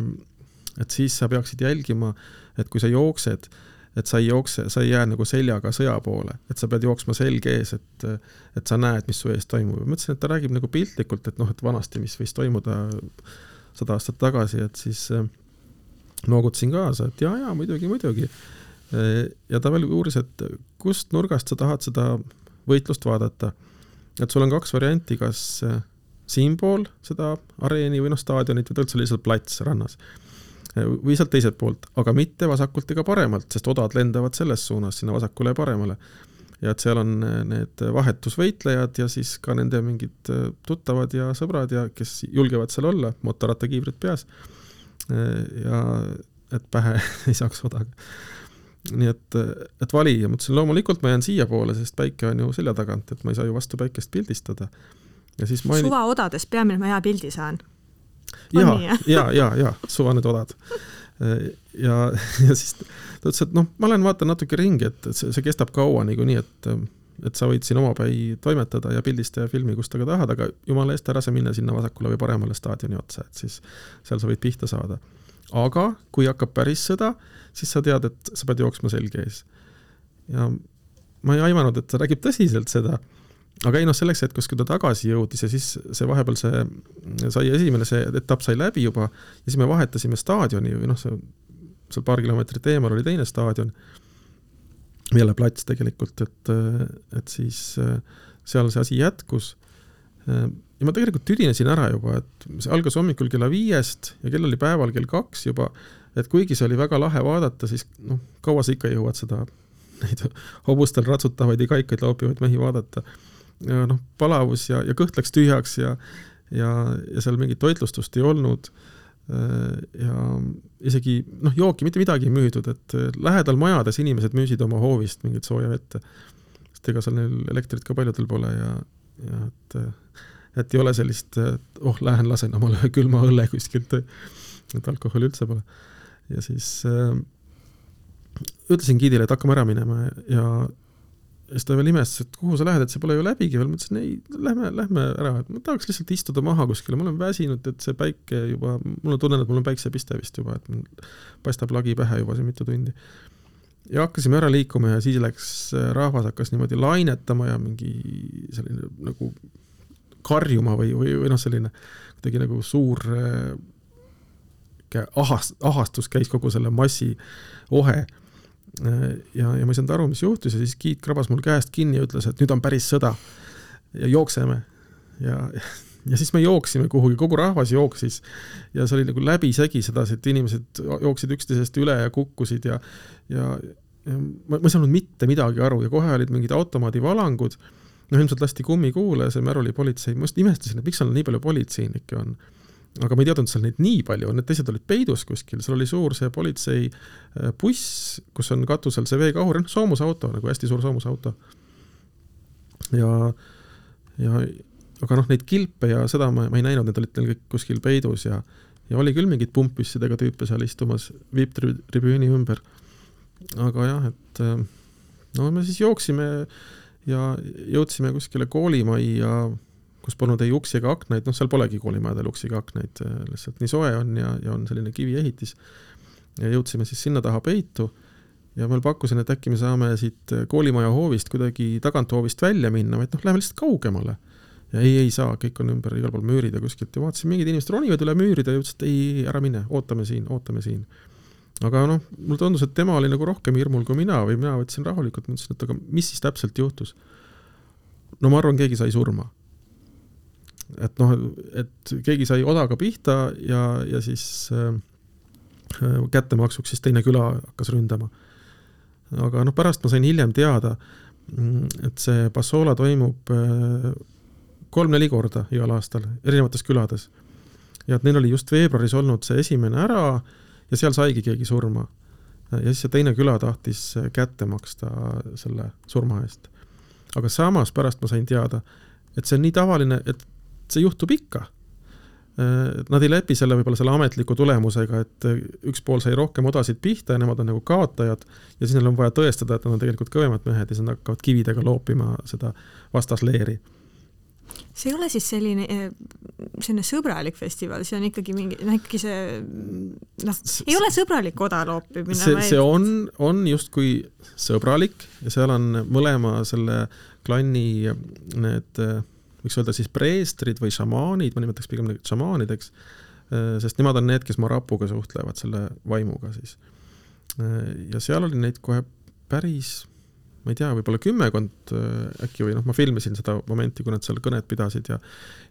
et siis sa peaksid jälgima, et kui sa jooksed äh, et sa ei jookse, sa ei jää nagu seljaga sõja poole, et sa pead jooksma selg ees, et, et sa näed, mis su ees toimub ja mõtlesin, et ta räägib nagu piltlikult, et noh, et vanasti, mis võis toimuda sada aastat tagasi, et siis äh, noogutasin kaasa, et jaa, jaa, muidugi, muidugi. ja ta veel uuris, et kust nurgast sa tahad seda võitlust vaadata. et sul on kaks varianti, kas äh, siinpool seda areeni või noh, staadionit või üldse lihtsalt plats rannas või sealt teiselt poolt, aga mitte vasakult ega paremalt, sest odad lendavad selles suunas, sinna vasakule ja paremale. ja et seal on eh, need vahetusvõitlejad ja siis ka nende mingid eh, tuttavad ja sõbrad ja kes julgevad seal olla, mootorrattakiivrid peas. Eh, ja et pähe ei saaks odaga. nii et, et vali ja mõtlesin, loomulikult ma jään siiapoole, sest päike on ju selja tagant, et ma ei saa ju vastu päikest pildistada. Ja siis mainin... suvaodades peamine, et ma hea pildi saan ja, ja, ja, ja suva need odad. ja, ja siis ta ütles, et noh, ma lähen vaatan natuke ringi, et, et see, see kestab kaua niikuinii, et, et sa võid siin omapäi toimetada ja pildista ja filmi, kus taga tahad, aga jumala eest ära sa minna sinna vasakule või paremale staadioni otsa, et siis seal sa võid pihta saada. aga kui hakkab päris sõda, siis sa tead, et sa pead jooksma selge ees. ja ma ei aimanud, et ta räägib tõsiselt seda aga ei noh, selleks hetkeks, kui ta tagasi jõudis ja siis see vahepeal see sai esimene, see etapp sai läbi juba ja siis me vahetasime staadioni või noh, see seal paar kilomeetrit eemal oli teine staadion, jälle plats tegelikult, et, et siis seal see asi jätkus. ja ma tegelikult tüdinesin ära juba, et see algas hommikul kella viiest ja kell oli päeval kell kaks juba, et kuigi see oli väga lahe vaadata, siis noh, kaua sa ikka jõuad seda, neid hobustel ratsutavaid ja kaikaid loopivaid mehi vaadata noh, palavus ja, ja kõht läks tühjaks ja, ja, ja seal mingit toitlustust ei olnud. ja isegi noh, jooki mitte midagi ei müüdud, et lähedal majades inimesed müüsid oma hoovist mingit sooja vett. sest ega seal neil elektrit ka paljudel pole ja, ja et, et ei ole sellist, oh, lähen lasen omale ühe külma õlle kuskilt, et alkoholi üldse pole. ja siis äh, ütlesin giidile, et hakkame ära minema ja siis ta veel imestas, et kuhu sa lähed, et see pole ju läbigi veel, ma ütlesin ei, lähme, lähme ära, et ma tahaks lihtsalt istuda maha kuskile, ma olen väsinud, et see päike juba, mul on tunne, et mul on päiksepiste vist juba, et paistab lagi pähe juba siin mitu tundi. ja hakkasime ära liikuma ja siis läks, rahvas hakkas niimoodi lainetama ja mingi selline nagu karjuma või, või, või noh, selline kuidagi nagu suur ahast-, ahastus käis kogu selle massi ohe. Äh, ja, ja ma ei saanud aru, mis juhtus ja siis Kiit krabas mul käest kinni ja ütles, et nüüd on päris sõda ja jookseme. ja, ja siis me jooksime kuhugi, kogu rahvas jooksis ja see oli nagu läbisegi sedasi, et inimesed jooksid üksteisest üle ja kukkusid ja, ja, ja ma, ma ei saanud mitte midagi aru ja kohe olid mingid automaadivalangud, noh ilmselt lasti kummikuule, see märulipolitsei, ma just imestasin, et miks seal nii palju politseinikke on aga ma ei teadnud seal neid nii palju, need teised olid peidus kuskil, seal oli suur see politsei äh, kus on katusel see veekahur, noh soomusauto, nagu hästi suur soomusauto. ja, ja aga noh, neid kilpe ja seda ma, ma ei näinud, need olid neil kõik kuskil peidus ja ja oli küll mingeid pumppüssidega tüüpe seal istumas VIP-tribüüni ümber. aga jah, et äh, no me siis jooksime ja jõudsime kuskile koolimajja, kus polnud ei uksi ega aknaid, noh, seal polegi koolimajadel uksi ega aknaid, lihtsalt nii soe on ja, ja on selline kiviehitis. ja jõudsime siis sinna taha peitu ja ma pakkusin, et äkki me saame siit koolimaja hoovist kuidagi taganthoovist välja minna, et noh, lähme lihtsalt kaugemale. ja ei, ei saa, kõik on ümber igal pool müürid ja kuskilt ja vaatasin, mingid inimesed ronivad üle müüride ja ütlesid, ei, ära mine, ootame siin, ootame siin. aga noh, mulle tundus, et tema oli nagu rohkem hirmul kui mina või mina võtsin rahulikult, mõtlesin, et aga mis siis täpselt juhtus. no ma arvan, keegi sai surma. Et noh, et keegi sai odaga pihta ja, ja siis äh, kättemaksuks siis teine küla hakkas ründama aga noh, pärast ma sain hiljem teada, mm, et see Passola toimub äh, kolm-neli korda igal aastal erinevates külades. ja et neil oli just veebruaris olnud see esimene ära ja seal saigi keegi surma. ja siis see teine küla tahtis kätte maksta selle surma eest. aga samas pärast ma sain teada, et see on nii tavaline, et see juhtub ikka Äh, nad ei lepi selle võib-olla selle ametliku tulemusega, et äh, üks pool sai rohkem odasid pihta ja nemad on nagu kaotajad ja siis neil on vaja tõestada, et nad on tegelikult kõvemad mehed ja siis nad hakkavad kividega loopima seda vastasleeri. see ei ole siis selline, äh, selline sõbralik festival, see on ikkagi mingi, noh ikkagi see noh, ei ole sõbralik oda loopimine. see, see on, on justkui sõbralik ja seal on mõlema selle klanni need võiks öelda siis preestrid või šamaanid, ma nimetaks pigem neid šamaanideks, äh, sest nemad on need, kes marapuga suhtlevad, selle vaimuga siis. Äh, ja seal oli neid kohe päris, ma ei tea, võib-olla kümmekond äh, äkki või noh, ma filmisin seda momenti, kui nad seal kõnet pidasid ja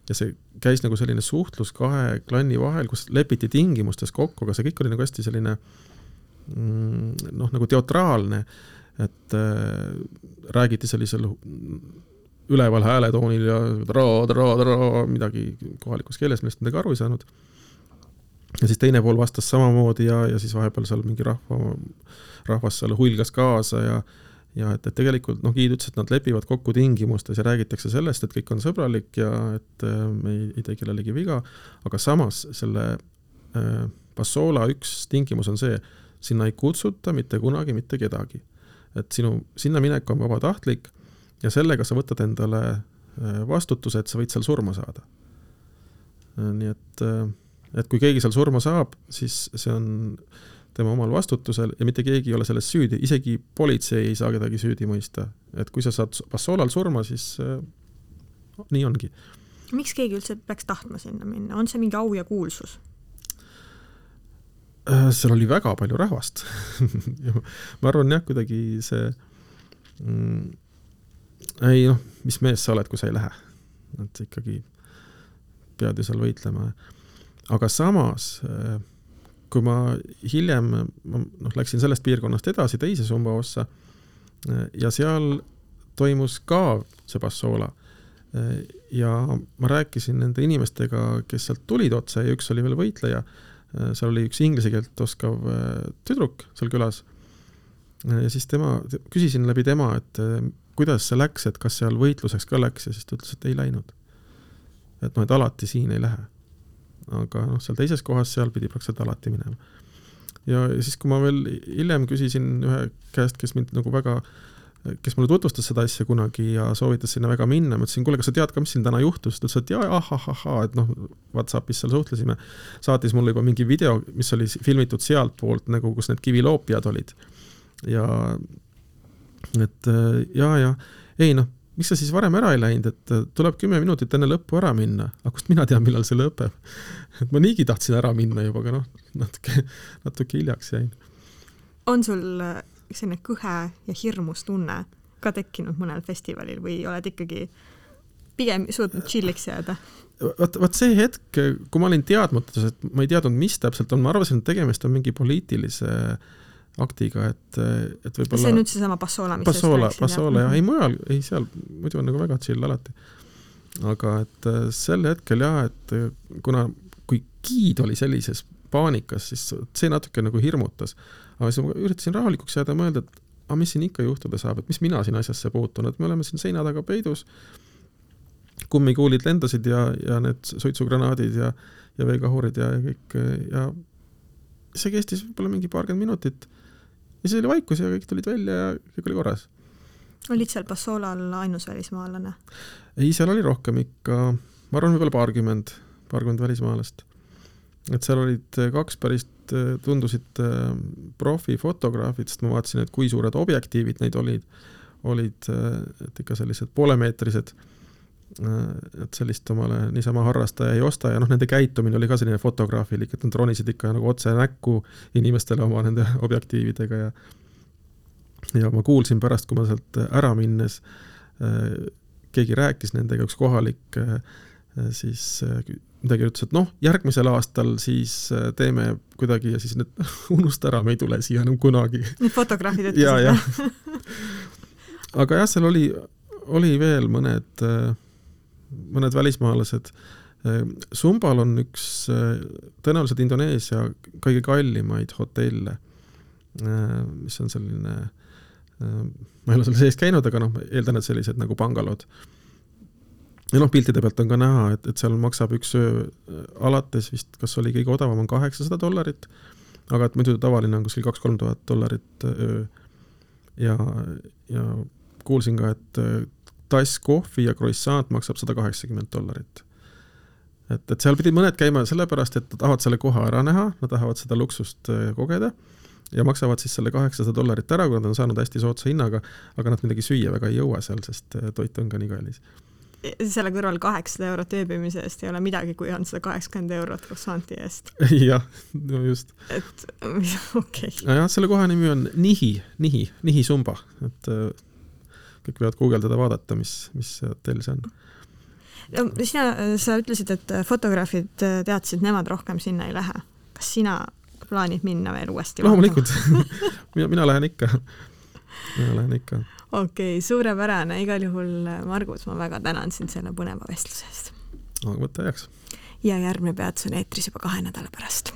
ja see käis nagu selline suhtlus kahe klanni vahel, kus lepiti tingimustes kokku, aga see kõik oli nagu hästi selline mm, noh, nagu teatraalne, et äh, räägiti sellisel üleval hääletoonil ja tra, tra, tra, midagi kohalikus keeles, millest midagi aru ei saanud. ja siis teine pool vastas samamoodi ja, ja siis vahepeal seal mingi rahva, rahvas seal huilgas kaasa ja ja et, et tegelikult noh, giid ütles, et nad lepivad kokku tingimustes ja räägitakse sellest, et kõik on sõbralik ja et äh, me ei, ei tee kellelegi viga, aga samas selle äh, Passola üks tingimus on see, sinna ei kutsuta mitte kunagi mitte kedagi. et sinu sinna minek on vabatahtlik ja sellega sa võtad endale äh, vastutuse, et sa võid seal surma saada. Äh, nii et, äh, et kui keegi seal surma saab, siis see on tema omal vastutusel ja mitte keegi ei ole selles süüdi, isegi politsei ei saa kedagi süüdi mõista. et kui sa saad Passolal surma, siis äh, nii ongi. miks keegi üldse peaks tahtma sinna minna, on see mingi au ja kuulsus? seal oli väga palju rahvast ma arvan jah, kuidagi see mm, ei noh, mis mees sa oled, kui sa ei lähe. et ikkagi pead ju seal võitlema. aga samas, äh, kui ma hiljem, ma noh, läksin sellest piirkonnast edasi teise Sumba ossa äh, ja seal toimus ka see Passola. Äh, ja ma rääkisin nende inimestega, kes sealt tulid otse ja üks oli veel võitleja, seal oli üks inglise keelt oskav tüdruk seal külas ja siis tema, küsisin läbi tema, et kuidas see läks, et kas seal võitluseks ka läks ja siis ta ütles, et ei läinud. et noh, et alati siin ei lähe. aga noh, seal teises kohas, seal pidi praktiliselt alati minema. ja siis, kui ma veel hiljem küsisin ühe käest, kes mind nagu väga, kes mulle tutvustas seda asja kunagi ja soovitas sinna väga minna, ma ütlesin, kuule, kas sa tead ka, mis siin täna juhtus? ta ütles, et jaa, ahahahhaa, et noh, Whatsappis seal suhtlesime. saatis mulle juba mingi video, mis oli filmitud sealtpoolt nagu, kus need kiviloopijad olid. ja et äh, ja, ja ei noh, miks sa siis varem ära ei läinud, et äh, tuleb kümme minutit enne lõppu ära minna, aga kust mina tean, millal see lõpeb? et ma niigi tahtsin ära minna juba, aga noh, natuke, natuke hiljaks jäin. on sul äh, selline kõhe ja hirmus tunne ka tekkinud mõnel festivalil või oled ikkagi pigem suutnud chill'iks jääda? vot, vot see hetk, kui ma olin teadmatuses, et ma ei teadnud, mis täpselt on, ma arvasin, et tegemist on mingi poliitilise äh, aktiga, et, et võib-olla see on nüüd seesama Passola, mis Passola, Passola jah, ei mujal, ei seal muidu on nagu väga chill alati. aga et äh, sel hetkel jah, et äh, kuna, kui giid oli sellises paanikas, siis see natuke nagu hirmutas. aga siis ma üritasin rahulikuks jääda ja mõelda, et aga mis siin ikka juhtuda saab, et mis mina siin asjasse puutun, et me oleme siin seina taga peidus, kummikuulid lendasid ja, ja need suitsugranaadid ja, ja veekahurid ja, ja kõik ja see kestis võib-olla mingi paarkümmend minutit ja siis oli vaikus ja kõik tulid välja ja kõik oli korras. olid seal Passolal ainus välismaalane? ei, seal oli rohkem ikka, ma arvan, võib-olla paarkümmend, paarkümmend välismaalast. et seal olid kaks päris, tundusid profifotograafid, sest ma vaatasin, et kui suured objektiivid neid olid, olid et ikka sellised poolemeetrised et sellist omale niisama harrastaja ei osta ja noh, nende käitumine oli ka selline fotograafilik, et nad ronisid ikka nagu otse näkku inimestele oma nende objektiividega ja ja ma kuulsin pärast, kui ma sealt ära minnes keegi rääkis nendega, üks kohalik siis midagi ütles, et noh, järgmisel aastal siis teeme kuidagi ja siis need unusta ära, me ei tule siia enam kunagi. Need fotograafid ütlesid jah? aga jah, seal oli, oli veel mõned äh, mõned välismaalased. Sumbal on üks tõenäoliselt Indoneesia kõige kallimaid hotelle, mis on selline, ma ei ole seal sees käinud, aga noh, eeldan, et sellised nagu bangalood. ja noh, piltide pealt on ka näha, et, et seal maksab üks öö alates vist, kas oli kõige odavam, on kaheksasada dollarit, aga et muidu tavaline on kuskil kaks-kolm tuhat dollarit öö. ja, ja kuulsin ka, et tass kohvi ja croissant maksab sada kaheksakümmend dollarit. et, et seal pidid mõned käima sellepärast, et nad tahavad selle koha ära näha, nad tahavad seda luksust äh, kogeda ja maksavad siis selle kaheksasada dollarit ära, kui nad on saanud hästi soodsa hinnaga, aga nad midagi süüa väga ei jõua seal, sest äh, toit on ka nii kallis. selle kõrval kaheksasada eurot ööbimise eest ei ole midagi, kui on seda kaheksakümmend eurot croissanti eest. jah, no just. et okei okay.. jah, selle koha nimi on Nihi, Nihi, Nihi Sumba, et äh, kõik võivad guugeldada, vaadata, mis, mis hotell see on. no sina, sa ütlesid, et fotograafid teadsid, nemad rohkem sinna ei lähe. kas sina plaanid minna veel uuesti loomulikult mina, mina lähen ikka, mina lähen ikka. okei okay,, suurepärane, igal juhul Margus, ma väga tänan sind selle põneva vestluse eest. aga võta heaks. ja järgmine peatus on eetris juba kahe nädala pärast